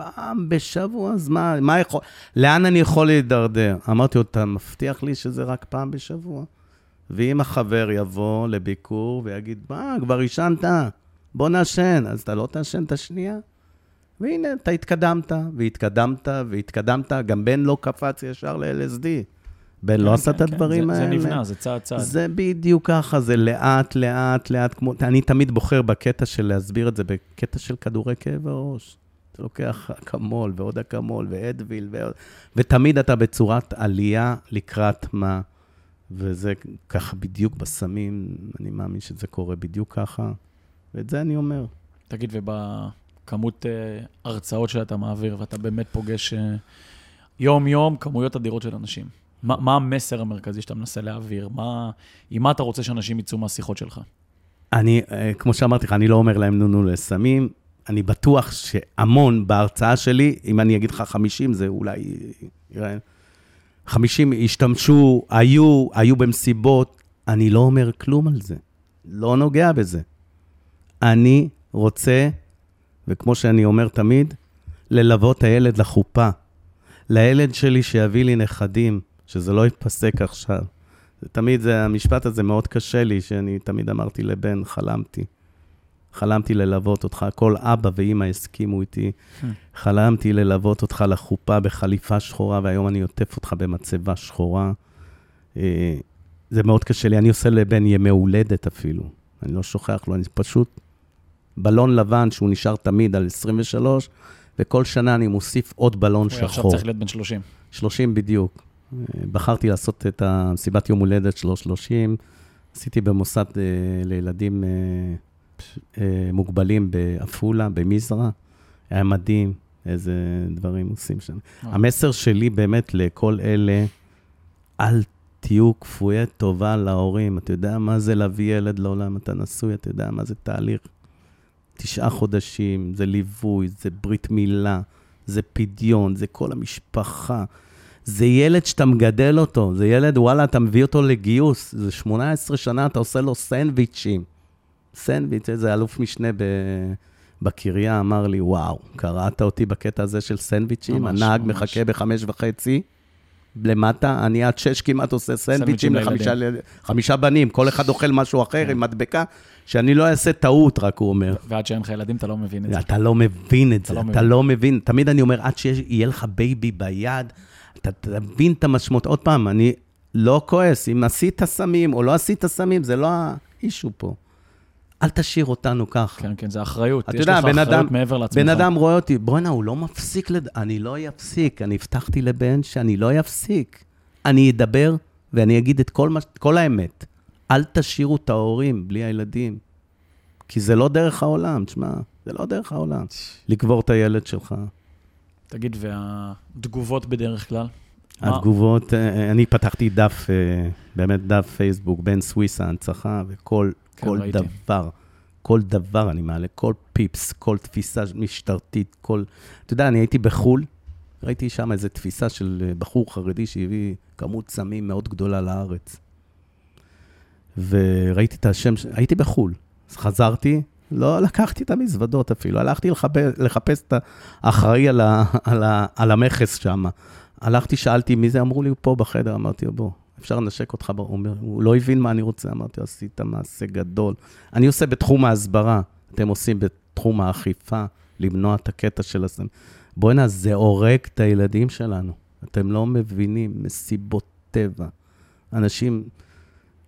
פעם בשבוע, אז מה, מה יכול, לאן אני יכול להידרדר? אמרתי לו, אתה מבטיח לי שזה רק פעם בשבוע? ואם החבר יבוא לביקור ויגיד, מה, כבר עישנת? בוא נעשן. אז אתה לא תעשן את השנייה? והנה, אתה התקדמת, והתקדמת, והתקדמת. גם בן לא קפץ ישר ל-LSD. בן כן, לא עשה כן, את כן, הדברים זה, האלה. זה נבנה, זה צעד צעד. זה בדיוק ככה, זה לאט, לאט, לאט, כמו... אני תמיד בוחר בקטע של להסביר את זה, בקטע של כדורי כאב הראש. אתה לוקח אקמול ועוד אקמול ואדוויל, ועוד... ותמיד אתה בצורת עלייה לקראת מה. וזה ככה בדיוק בסמים, אני מאמין שזה קורה בדיוק ככה, ואת זה אני אומר. תגיד, ובכמות אה, הרצאות שאתה מעביר, ואתה באמת פוגש אה, יום-יום כמויות אדירות של אנשים, מה, מה המסר המרכזי שאתה מנסה להעביר? מה, עם מה אתה רוצה שאנשים יצאו מהשיחות שלך? אני, אה, כמו שאמרתי לך, אני לא אומר להם נו נו לסמים. אני בטוח שהמון בהרצאה שלי, אם אני אגיד לך 50, זה אולי... יראה, 50 השתמשו, היו, היו במסיבות, אני לא אומר כלום על זה. לא נוגע בזה. אני רוצה, וכמו שאני אומר תמיד, ללוות הילד לחופה. לילד שלי שיביא לי נכדים, שזה לא ייפסק עכשיו. תמיד זה, המשפט הזה מאוד קשה לי, שאני תמיד אמרתי לבן, חלמתי. חלמתי ללוות אותך, כל אבא ואימא הסכימו איתי. חלמתי ללוות אותך לחופה בחליפה שחורה, והיום אני עוטף אותך במצבה שחורה. אה, זה מאוד קשה לי, אני עושה לבן ימי הולדת אפילו. אני לא שוכח לו, אני פשוט בלון לבן שהוא נשאר תמיד על 23, וכל שנה אני מוסיף עוד בלון הוא שחור. עכשיו צריך להיות בן 30. 30 בדיוק. אה, בחרתי לעשות את המסיבת יום הולדת שלו 30. עשיתי במוסד אה, לילדים אה, אה, מוגבלים בעפולה, במזרע. היה מדהים איזה דברים עושים שם. וואו. המסר שלי באמת לכל אלה, אל תהיו כפויי טובה להורים. אתה יודע מה זה להביא ילד לעולם, אתה נשוי, אתה יודע מה זה תהליך. תשעה חודשים, זה ליווי, זה ברית מילה, זה פדיון, זה כל המשפחה. זה ילד שאתה מגדל אותו, זה ילד, וואלה, אתה מביא אותו לגיוס. זה 18 שנה, אתה עושה לו סנדוויצ'ים. סנדוויץ', איזה אלוף משנה ב... בקריה אמר לי, וואו, קראת אותי בקטע הזה של סנדוויצ'ים? הנהג ממש. מחכה בחמש וחצי למטה, אני עד שש כמעט עושה סנדוויצ'ים לחמישה חמישה בנים, כל אחד אוכל משהו אחר עם מדבקה, שאני לא אעשה טעות, רק הוא אומר. ועד שאין לך ילדים, אתה לא מבין את זה. אתה לא מבין את זה, לא אתה מבין. לא מבין. תמיד אני אומר, עד שיהיה לך baby ביד, אתה תבין את המשמעות. עוד פעם, אני לא כועס, אם עשית סמים או לא עשית סמים, זה לא ה issue פה. אל תשאיר אותנו ככה. כן, כן, זה אחריות. אתה יש יודע, לך בן אחריות אדם, מעבר לעצמך. בן אדם רואה אותי, בואנה, הוא לא מפסיק, לד... אני לא אפסיק. אני הבטחתי לבן שאני לא אפסיק. אני אדבר ואני אגיד את כל, מה... כל האמת. אל תשאירו את ההורים בלי הילדים. כי זה לא דרך העולם, תשמע, זה לא דרך העולם. לקבור את הילד שלך. תגיד, והתגובות בדרך כלל? התגובות, אה, אני פתחתי דף, אה, באמת דף פייסבוק, בין סוויסה, הנצחה, וכל כן, כל ראיתי. דבר, כל דבר אני מעלה, כל פיפס, כל תפיסה משטרתית, כל... אתה יודע, אני הייתי בחו"ל, ראיתי שם איזו תפיסה של אה, בחור חרדי שהביא כמות סמים מאוד גדולה לארץ. וראיתי את השם, ש- הייתי בחו"ל, אז חזרתי, לא לקחתי את המזוודות אפילו, הלכתי לחפש, לחפש את האחראי על, ה, על, ה, על המכס שם. הלכתי, שאלתי מי זה, אמרו לי, הוא פה בחדר, אמרתי בוא, אפשר לנשק אותך, הוא אומר, הוא לא הבין מה אני רוצה, אמרתי, עשית מעשה גדול. אני עושה בתחום ההסברה, אתם עושים בתחום האכיפה, למנוע את הקטע של הסם. בוא'נה, זה הורג את הילדים שלנו. אתם לא מבינים, מסיבות טבע. אנשים,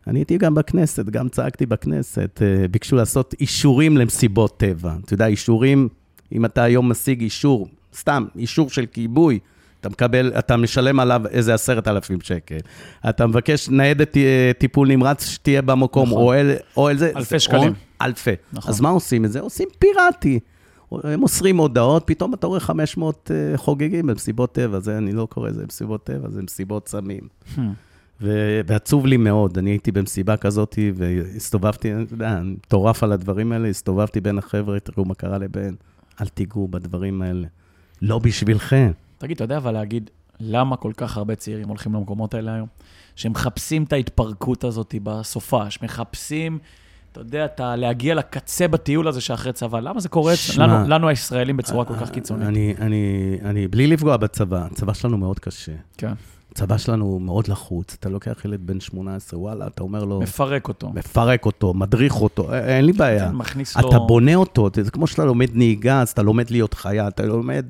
אני הייתי גם בכנסת, גם צעקתי בכנסת, אה, ביקשו לעשות אישורים למסיבות טבע. אתה יודע, אישורים, אם אתה היום משיג אישור, סתם, אישור של כיבוי, אתה מקבל, אתה משלם עליו איזה עשרת אלפים שקל. אתה מבקש ניידת אה, טיפול נמרץ שתהיה במקום, נכון. או אל, או אל זה. אלפי זה שקלים. הון, אלפי. נכון. אז מה עושים את זה? עושים פיראטי. הם מוסרים הודעות, פתאום אתה רואה 500 אה, חוגגים במסיבות טבע, זה אני לא קורא לזה מסיבות טבע, זה מסיבות סמים. Hmm. ו- ועצוב לי מאוד, אני הייתי במסיבה כזאת והסתובבתי, אתה יודע, אני מטורף על הדברים האלה, הסתובבתי בין החבר'ה, תראו מה קרה לבן, אל תיגעו בדברים האלה. לא בשבילכם. תגיד, אתה יודע אבל להגיד למה כל כך הרבה צעירים הולכים למקומות האלה היום? שמחפשים את ההתפרקות הזאת בסופש, מחפשים, אתה יודע, את ה- להגיע לקצה בטיול הזה שאחרי צבא. למה זה קורה שמע, לנו, לנו הישראלים בצורה כל כך קיצונית? אני, אני, אני, בלי לפגוע בצבא, הצבא שלנו מאוד קשה. כן, הצבא שלנו הוא מאוד לחוץ, אתה לוקח ילד בן 18, וואלה, אתה אומר לו, מפרק אותו. מפרק אותו, מדריך אותו, א- אין לי בעיה. כן, מכניס אתה לו... בונה אותו, זה כמו שאתה לומד נהיגה, אז אתה לומד להיות חיה, אתה לומד,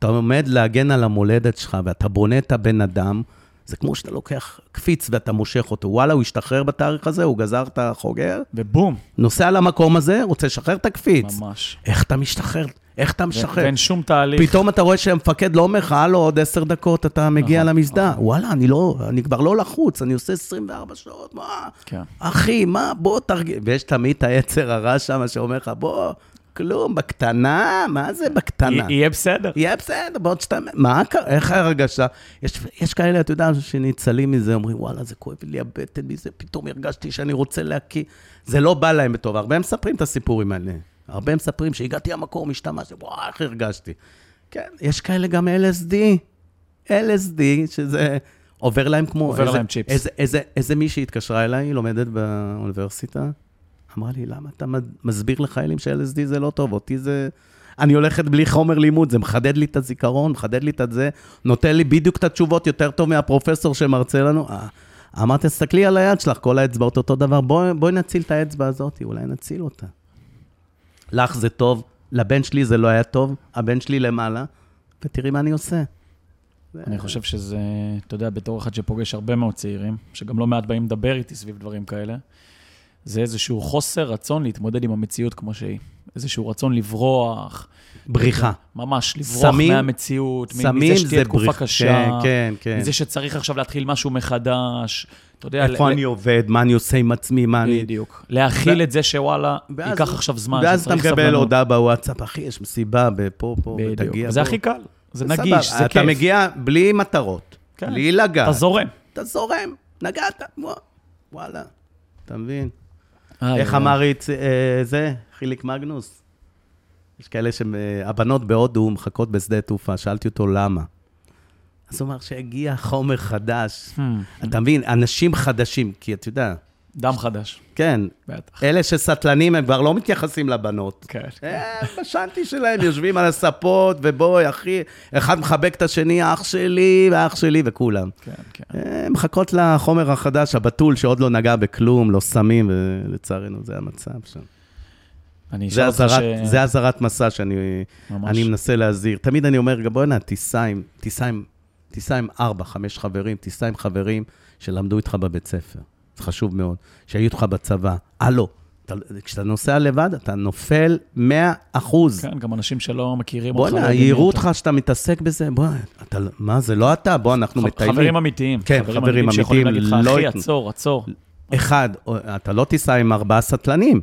אתה לומד להגן על המולדת שלך, ואתה בונה את הבן אדם, זה כמו שאתה לוקח קפיץ ואתה מושך אותו. וואלה, הוא השתחרר בתאריך הזה, הוא גזר את החוגר, ובום, נוסע למקום הזה, רוצה לשחרר את הקפיץ. ממש. איך אתה משתחרר? איך אתה משחרר? ואין שום תהליך. פתאום אתה רואה שהמפקד לא אומר לך, הלו, עוד עשר דקות אתה מגיע נכון, למסדה. וואלה, אני לא, אני כבר לא לחוץ, אני עושה 24 שעות, מה? כן. אחי, מה, בוא תרגיע. ויש תמיד את היצר הרע שם שאומר לך, בוא, כלום, בקטנה, מה זה בקטנה? יהיה בסדר. יהיה בסדר, בעוד שאתה... מה קרה? איך ההרגשה? יש, יש כאלה, אתה יודע, שניצלים מזה, אומרים, וואלה, זה כואב לי הבטן מזה, פתאום הרגשתי שאני רוצה להקיא. זה לא בא להם בטוב. הרבה מספרים את הסיפורים האלה. הרבה מספרים שהגעתי למקום, השתמשתי, וואי, איך הרגשתי. כן, יש כאלה גם LSD. LSD, שזה עובר להם כמו... עובר איזה, להם צ'יפס. איזה, איזה, איזה מישהי התקשרה אליי, היא לומדת באוניברסיטה, אמרה לי, למה אתה מסביר לחיילים ש-LSD זה לא טוב? אותי זה... אני הולכת בלי חומר לימוד, זה מחדד לי את הזיכרון, מחדד לי את זה, נותן לי בדיוק את התשובות יותר טוב מהפרופסור שמרצה לנו. אה, אמרתי, תסתכלי על היד שלך, כל האצבעות אותו דבר, בואי בוא נציל את האצבע הזאת, אולי נציל אותה. לך זה טוב, לבן שלי זה לא היה טוב, הבן שלי למעלה, ותראי מה אני עושה. אני חושב שזה, אתה יודע, בתור אחד שפוגש הרבה מאוד צעירים, שגם לא מעט באים לדבר איתי סביב דברים כאלה, זה איזשהו חוסר רצון להתמודד עם המציאות כמו שהיא. איזשהו רצון לברוח. בריחה. ממש, לברוח סמים- מהמציאות, סמים מזה שתהיה זה תקופה בריחה. קשה, כן, כן, כן. מזה שצריך עכשיו להתחיל משהו מחדש. אתה יודע, איפה ל- אני עובד, מה אני עושה עם עצמי, מה אני... בדיוק. להכיל ו- את זה שוואלה, ואז- ייקח עכשיו זמן, ואז אתה שצריך מקבל סבלנות. הודעה בוואטסאפ, אחי, יש מסיבה פה, פה, בדיוק. ותגיע. בוא." הכי קל, זה נגיש, זה כיף. אתה מגיע בלי מטרות, כן. בלי לגעת. אתה זורם. אתה זורם, נגעת, ווא- וואלה. אתה מבין? איך. אמר אה, זה, חיליק מגנוס? יש כאלה שהבנות בהודו מחכות בשדה תעופה, שאלתי אותו למה. אז הוא אמר שהגיע חומר חדש. Hmm, אתה מבין, אנשים חדשים, כי אתה יודע, דם חדש, כן, בטח. אלה שסטלנים הם כבר לא מתייחסים לבנות. כן. הם בשנטי שלהם יושבים על הספות, ובואי, אחי, אחד מחבק את השני, אח שלי ואח שלי וכולם. כן, כן. הם מחכות לחומר החדש, הבתול, שעוד לא נגע בכלום, לא סמים, ולצערנו זה המצב שם. אני אשאל אותך אזהרת, זה אזהרת מסע שאני ממש. אני מנסה להזהיר. תמיד אני אומר, בוא'נה, תיסע עם, תיסע עם, תיסע עם ארבע, חמש חברים, תיסע עם חברים שלמדו איתך בבית ספר. חשוב מאוד. שהיו איתך בצבא. הלו, אתה- כשאתה נוסע לבד, אתה נופל 100 אחוז. כן, גם אנשים שלא מכירים אותך. לא בוא'נה, יודעים יראו אותך שאתה מתעסק בזה, בוא, אתה, מה, זה לא אתה, בוא, אנחנו אתה. מטיילים. חברים אמיתיים. כן, חברים שיכולים אמיתיים, להגיד לך, לא אחי, ייתנו." עצור, עצור. אחד, אתה לא תיסע עם ארבעה סטלנים,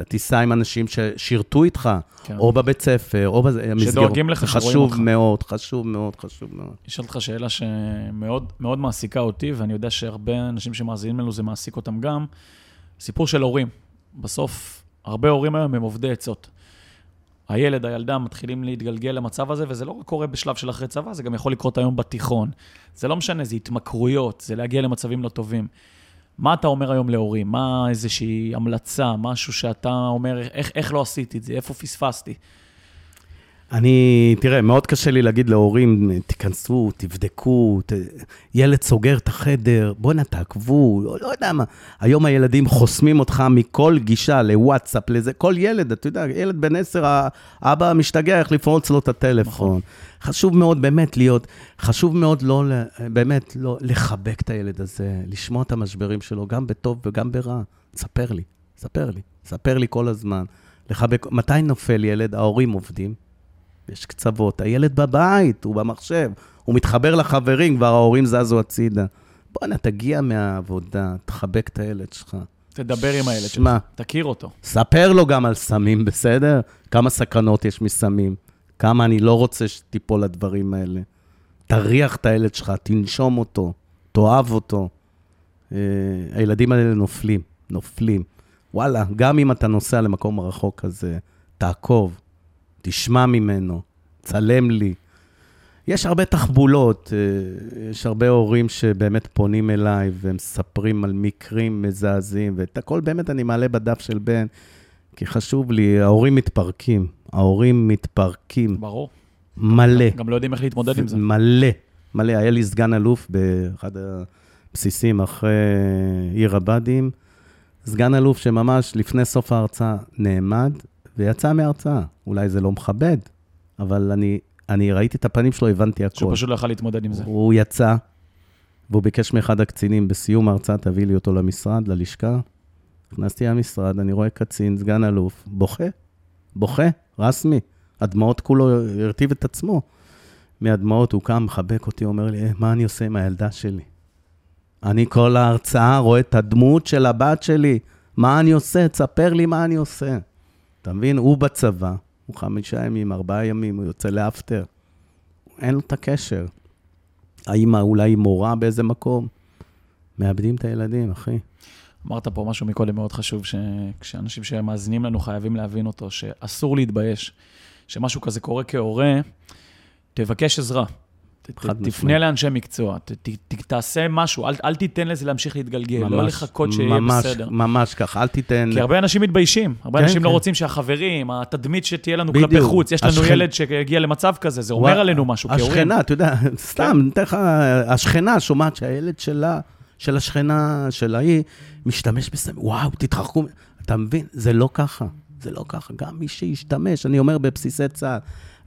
אתה תיסע עם אנשים ששירתו איתך, כן. או בבית ספר, או במסגרות. שדואגים לך, שרואים חשוב אותך. מאוד, חשוב מאוד, חשוב מאוד. אשאל אותך שאלה שמאוד מאוד מעסיקה אותי, ואני יודע שהרבה אנשים שמאזינים לנו, זה מעסיק אותם גם. סיפור של הורים. בסוף, הרבה הורים היום הם עובדי עצות. הילד, הילדה מתחילים להתגלגל למצב הזה, וזה לא רק קורה בשלב של אחרי צבא, זה גם יכול לקרות היום בתיכון. זה לא משנה, זה התמכרויות, זה להגיע למצבים לא טובים. מה אתה אומר היום להורים? מה איזושהי המלצה, משהו שאתה אומר, איך, איך לא עשיתי את זה, איפה פספסתי? אני, תראה, מאוד קשה לי להגיד להורים, תיכנסו, תבדקו, ת... ילד סוגר את החדר, בואנה, תעקבו, לא, לא יודע מה. היום הילדים חוסמים אותך מכל גישה לוואטסאפ, לזה, כל ילד, אתה יודע, ילד בן עשר, האבא משתגע איך לפרוץ לו את הטלפון. נכון. חשוב מאוד באמת להיות, חשוב מאוד לא, באמת, לא לחבק את הילד הזה, לשמוע את המשברים שלו, גם בטוב וגם ברע. ספר לי, ספר לי, ספר לי כל הזמן. לחבק, מתי נופל ילד? ההורים עובדים. יש קצוות, הילד בבית, הוא במחשב, הוא מתחבר לחברים, כבר ההורים זזו הצידה. בואנה, תגיע מהעבודה, תחבק את הילד שלך. תדבר עם הילד שלך, תכיר אותו. ספר לו גם על סמים, בסדר? כמה סכנות יש מסמים, כמה אני לא רוצה שתיפול לדברים האלה. תריח את הילד שלך, תנשום אותו, תאהב אותו. אה, הילדים האלה נופלים, נופלים. וואלה, גם אם אתה נוסע למקום רחוק כזה, תעקוב, תשמע ממנו, צלם לי. יש הרבה תחבולות, אה, יש הרבה הורים שבאמת פונים אליי ומספרים על מקרים מזעזעים, ואת הכל באמת אני מעלה בדף של בן, כי חשוב לי, ההורים מתפרקים, ההורים מתפרקים, ברור. מלא. גם לא יודעים איך להתמודד עם זה. מלא, מלא. היה לי סגן אלוף באחד הבסיסים אחרי עיר הבה"דים, סגן אלוף שממש לפני סוף ההרצאה נעמד ויצא מההרצאה. אולי זה לא מכבד, אבל אני, אני ראיתי את הפנים שלו, הבנתי הכול. שהוא פשוט לא יכול להתמודד עם זה. הוא יצא, והוא ביקש מאחד הקצינים, בסיום ההרצאה תביא לי אותו למשרד, ללשכה. נכנסתי למשרד, אני רואה קצין, סגן אלוף, בוכה, בוכה, רסמי. הדמעות כולו הרטיב את עצמו. מהדמעות הוא קם, מחבק אותי, אומר לי, "אה, מה אני עושה עם הילדה שלי? אני כל ההרצאה רואה את הדמות של הבת שלי, מה אני עושה? תספר לי מה אני עושה. אתה מבין? הוא בצבא, הוא חמישה ימים, ארבעה ימים, הוא יוצא לאפטר. אין לו את הקשר. האמא אולי מורה באיזה מקום? מאבדים את הילדים, אחי. אמרת פה משהו מקודם מאוד חשוב, שכשאנשים שמאזינים לנו חייבים להבין אותו, שאסור להתבייש. שמשהו כזה קורה כהורה, תבקש עזרה. תפנה. לאנשי מקצוע, ת- ת- ת- תעשה משהו, אל, אל תיתן לזה להמשיך להתגלגל, לא ממש, לחכות שיהיה ממש, בסדר. ממש ככה, אל תיתן... כי הרבה אנשים מתביישים, הרבה כן, אנשים לא כן. רוצים שהחברים, התדמית שתהיה לנו בדיוק. כלפי חוץ, יש לנו השכן- ילד שהגיע למצב כזה, זה אומר וואי, עלינו משהו, כהורים. השכנה, אתה יודע, סתם, אני אתן לך, השכנה שומעת שהילד שלה של השכנה, של ההיא, משתמש בסמים, וואו, תתרחקו. אתה מבין? זה לא ככה. זה לא ככה. גם מי שישתמש, אני אומר בבסיסי צה"ל,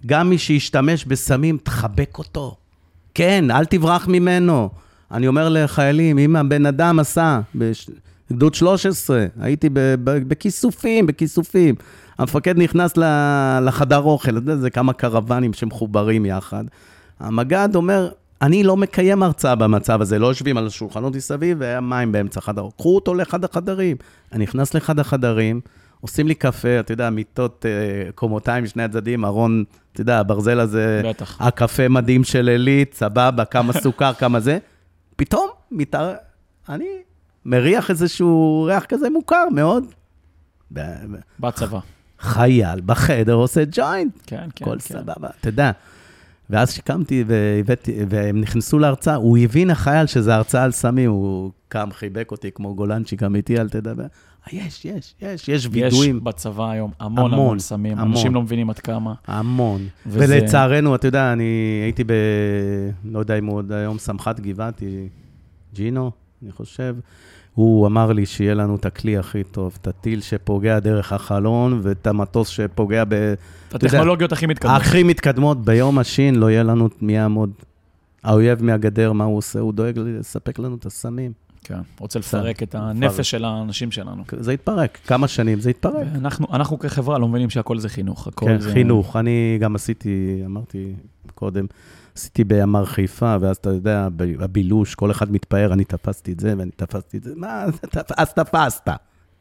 גם מי שישתמש בסמים, תחבק אותו. כן, אל תברח ממנו. אני אומר לחיילים, אם הבן אדם עשה, בגדוד 13, הייתי בכיסופים, בכיסופים. המפקד נכנס לחדר אוכל, אתה יודע, זה כמה קרוונים שמחוברים יחד. המג"ד אומר, אני לא מקיים הרצאה במצב הזה, לא יושבים על השולחנות מסביב והיה מים באמצע חדר. קחו אותו לאחד החדרים. אני נכנס לאחד החדרים, עושים לי קפה, אתה יודע, מיטות אה, קומותיים משני הצדדים, ארון, אתה יודע, הברזל הזה, בטח. הקפה מדהים של עילית, סבבה, כמה [laughs] סוכר, כמה זה. פתאום, מתאר... אני מריח איזשהו ריח כזה מוכר מאוד. בצבא. חייל בחדר עושה ג'וינט. כן, כן, הכל כן. סבבה, אתה יודע. ואז שקמתי והבאתי, והם נכנסו להרצאה, הוא הבין, החייל, שזה הרצאה על סמים, הוא קם, חיבק אותי כמו גולנצ'יק אמיתי, אל תדבר. יש, יש, יש, יש וידויים. יש בצבא היום המון המון, סמים, המון. אנשים לא מבינים עד כמה. המון. וזה- ולצערנו, אתה יודע, אני הייתי ב... לא יודע אם הוא עוד היום סמח"ט גבעתי, ג'ינו, אני חושב. הוא אמר לי שיהיה לנו את הכלי הכי טוב, את הטיל שפוגע דרך החלון ואת המטוס שפוגע ב... יודע, הטכנולוגיות הכי מתקדמות. הכי מתקדמות, ביום השין לא יהיה לנו מי יעמוד. האויב מהגדר, מה הוא עושה? הוא דואג לספק לנו את הסמים. כן, רוצה לפרק את הנפש של האנשים שלנו. זה יתפרק, כמה שנים זה יתפרק. אנחנו, אנחנו כחברה לא מבינים שהכל זה חינוך, הכל כן, זה... חינוך. אני גם עשיתי, אמרתי קודם, עשיתי בימ"ר חיפה, ואז אתה יודע, הבילוש, כל אחד מתפאר, אני תפסתי את זה ואני תפסתי את זה. מה, אז תפסת.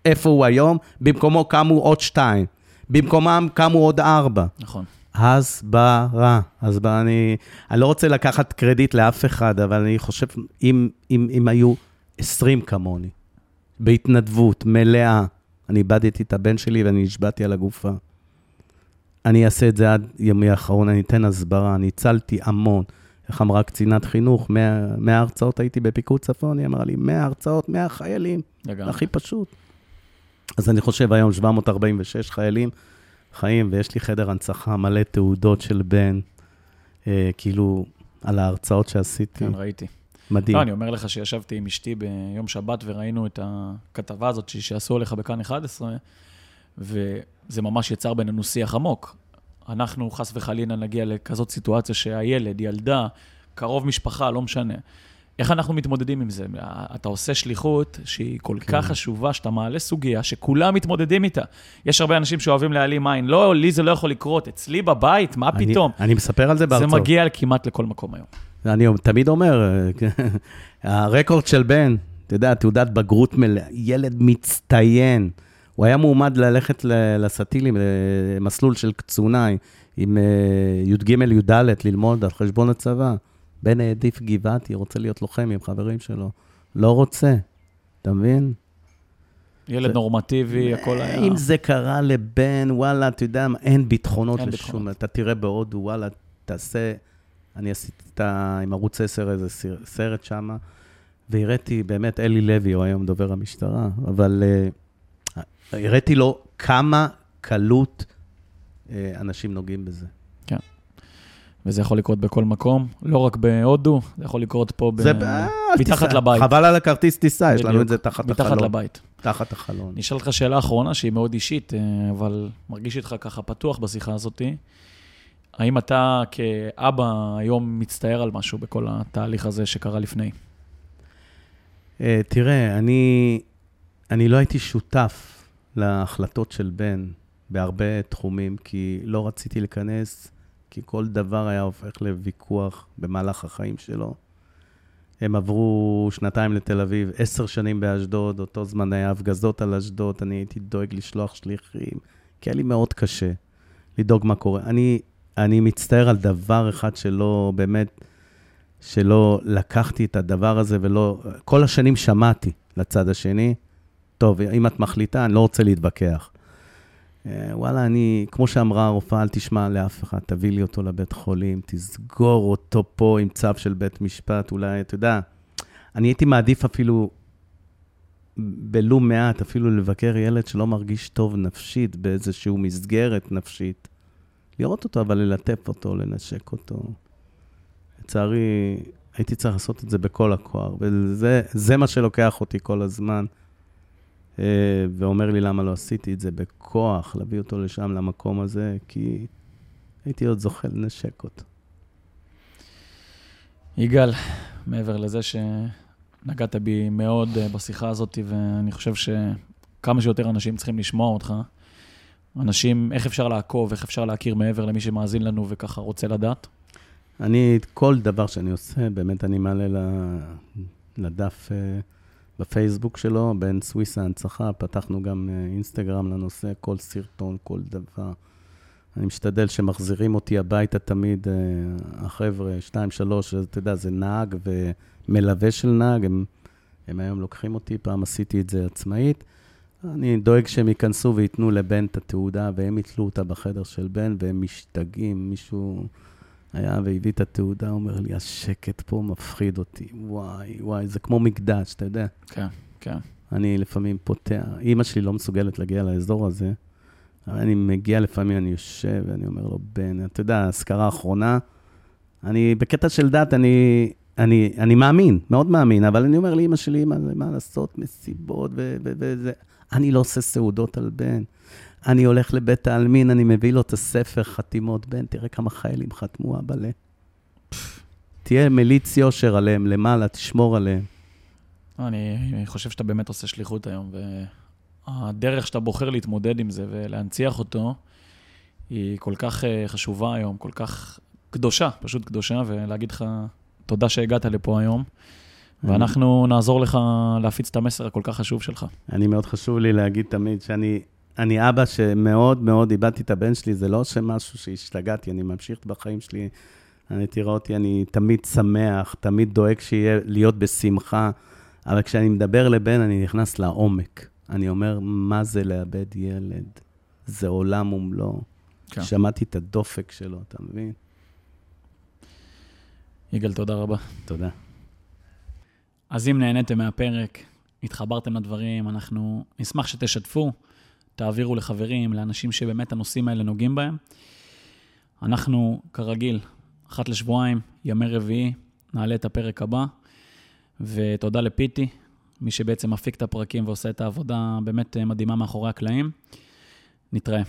איפה הוא היום? במקומו קמו עוד שתיים. במקומם קמו עוד ארבע. נכון. הסברה. הסברה, אני, אני לא רוצה לקחת קרדיט לאף אחד, אבל אני חושב, אם, אם, אם היו 20 כמוני, בהתנדבות, מלאה, אני איבדתי את הבן שלי ואני נשבעתי על הגופה. אני אעשה את זה עד יומי האחרון, אני אתן הסברה, אני הצלתי המון. איך אמרה קצינת חינוך, 100, 100 הרצאות הייתי בפיקוד צפון, היא אמרה לי, 100 הרצאות, 100 חיילים, לגמרי. הכי פשוט. אז אני חושב היום 746 חיילים חיים, ויש לי חדר הנצחה מלא תעודות של בן, אה, כאילו, על ההרצאות שעשיתי. כן, ראיתי. מדהים. לא, אני אומר לך שישבתי עם אשתי ביום שבת וראינו את הכתבה הזאת שעשו עליך בכאן 11, וזה ממש יצר בינינו שיח עמוק. אנחנו חס וחלילה נגיע לכזאת סיטואציה שהילד, ילדה, קרוב משפחה, לא משנה. איך אנחנו מתמודדים עם זה? אתה עושה שליחות שהיא כל כן. כך חשובה, שאתה מעלה סוגיה שכולם מתמודדים איתה. יש הרבה אנשים שאוהבים להעלים עין. לא, לי זה לא יכול לקרות, אצלי בבית, מה אני- פתאום? אני מספר על זה זה בהרצאות. מגיע כמעט לכל מקום היום. אני תמיד אומר, [laughs] הרקורד של בן, אתה יודע, תעודת בגרות מלאה, ילד מצטיין. הוא היה מועמד ללכת לסטילים, למסלול של קצונאי, עם אה, י"ג-י"ד, ללמוד על חשבון הצבא. בן העדיף גבעתי, רוצה להיות לוחם עם חברים שלו. לא רוצה, אתה מבין? ילד זה- נורמטיבי, הכל היה... אם זה קרה לבן, וואלה, אתה יודע, מה, אין ביטחונות אין לשום... ביטחונות. אתה תראה בהודו, וואלה, תעשה... אני עשיתי את ה... עם ערוץ 10 איזה סרט שם, והראיתי, באמת, אלי לוי, הוא היום דובר המשטרה, אבל uh, הראיתי לו כמה קלות uh, אנשים נוגעים בזה. וזה יכול לקרות בכל מקום, לא רק בהודו, זה יכול לקרות פה ב... זה ב- אל מתחת. לבית. חבל על הכרטיס טיסה, יש לנו. את זה תחת מתחת החלון. לבית. תחת החלון. אני אשאל אותך שאלה אחרונה, שהיא מאוד אישית, אה, אבל מרגיש איתך ככה פתוח בשיחה הזאת. האם אתה כאבא היום מצטער על משהו בכל התהליך הזה שקרה לפני? Uh, תראה, אני, אני לא הייתי שותף להחלטות של בן בהרבה תחומים, כי לא רציתי להיכנס, כל דבר היה הופך לוויכוח במהלך החיים שלו. הם עברו שנתיים לתל אביב, עשר שנים באשדוד, אותו זמן היה הפגזות על אשדוד, אני הייתי דואג לשלוח שליחים, כי היה לי מאוד קשה לדאוג מה קורה. אני, אני מצטער על דבר אחד שלא, באמת, שלא לקחתי את הדבר הזה ולא... כל השנים שמעתי לצד השני, טוב, אם את מחליטה, אני לא רוצה להתווכח. אה, וואלה, אני, כמו שאמרה הרופאה, אל תשמע לאף אחד, תביא לי אותו לבית חולים, תסגור אותו פה עם צו של בית משפט, אולי, אתה יודע, אני הייתי מעדיף אפילו, בלו מעט, אפילו לבקר ילד שלא מרגיש טוב נפשית, באיזושהי מסגרת נפשית. לראות אותו, אבל ללטף אותו, לנשק אותו. לצערי, הייתי צריך לעשות את זה בכל הכוח, וזה מה שלוקח אותי כל הזמן. אה, ואומר לי למה לא עשיתי את זה בכוח, להביא אותו לשם, למקום הזה, כי הייתי עוד זוכה לנשק אותו. יגאל, מעבר לזה שנגעת בי מאוד אה, בשיחה הזאת, ואני חושב שכמה שיותר אנשים צריכים לשמוע אותך, אנשים, איך אפשר לעקוב, איך אפשר להכיר מעבר למי שמאזין לנו וככה רוצה לדעת? אני, כל דבר שאני עושה, באמת אני מעלה לדף אה, בפייסבוק שלו, בין סוויס ההנצחה, פתחנו גם אה, אינסטגרם לנושא, כל סרטון, כל דבר. אני משתדל שמחזירים אותי הביתה תמיד, אה, החבר'ה, שתיים, שלוש, אתה יודע, זה נהג ומלווה של נהג, הם, הם היום לוקחים אותי, פעם עשיתי את זה עצמאית. אני דואג שהם ייכנסו וייתנו לבן את התעודה, והם יתלו אותה בחדר של בן, והם משתגעים, מישהו... היה והביא את התעודה, אומר לי, השקט פה מפחיד אותי. וואי, וואי, זה כמו מקדש, אתה יודע. כן, כן. אני לפעמים פותח, אימא שלי לא מסוגלת להגיע לאזור הזה, אבל אני מגיע לפעמים, אני יושב ואני אומר לו, בן, אתה יודע, האזכרה האחרונה, אני, בקטע של דת, אני, אני, אני מאמין, מאוד מאמין, אבל אני אומר לאימא שלי, מה, מה לעשות, מסיבות וזה, אני לא עושה סעודות על בן. אני הולך לבית העלמין, אני מביא לו את הספר חתימות בן, תראה כמה חיילים חתמו, אבאלה. תהיה מליץ יושר עליהם למעלה, תשמור עליהם. אני, אני חושב שאתה באמת עושה שליחות היום, והדרך שאתה בוחר להתמודד עם זה ולהנציח אותו, היא כל כך אה, חשובה היום, כל כך קדושה, פשוט קדושה, ולהגיד לך תודה שהגעת לפה היום. ואנחנו נעזור לך להפיץ את המסר הכל כך חשוב שלך. אני מאוד חשוב לי להגיד תמיד שאני אני אבא שמאוד מאוד איבדתי את הבן שלי, זה לא שמשהו שהשתגעתי, אני ממשיך בחיים שלי. אני תראה אותי, אני תמיד שמח, תמיד דואג שיהיה, להיות בשמחה, אבל כשאני מדבר לבן, אני נכנס לעומק. אני אומר, מה זה לאבד ילד? זה עולם ומלואו. כן. שמעתי את הדופק שלו, אתה מבין? יגאל, תודה רבה. תודה. אז אם נהניתם מהפרק, התחברתם לדברים, אנחנו נשמח שתשתפו. תעבירו לחברים, לאנשים שבאמת הנושאים האלה נוגעים בהם. אנחנו, כרגיל, אחת לשבועיים, ימי רביעי, נעלה את הפרק הבא. ותודה לפיטי, מי שבעצם מפיק את הפרקים ועושה את העבודה באמת מדהימה מאחורי הקלעים. נתראה.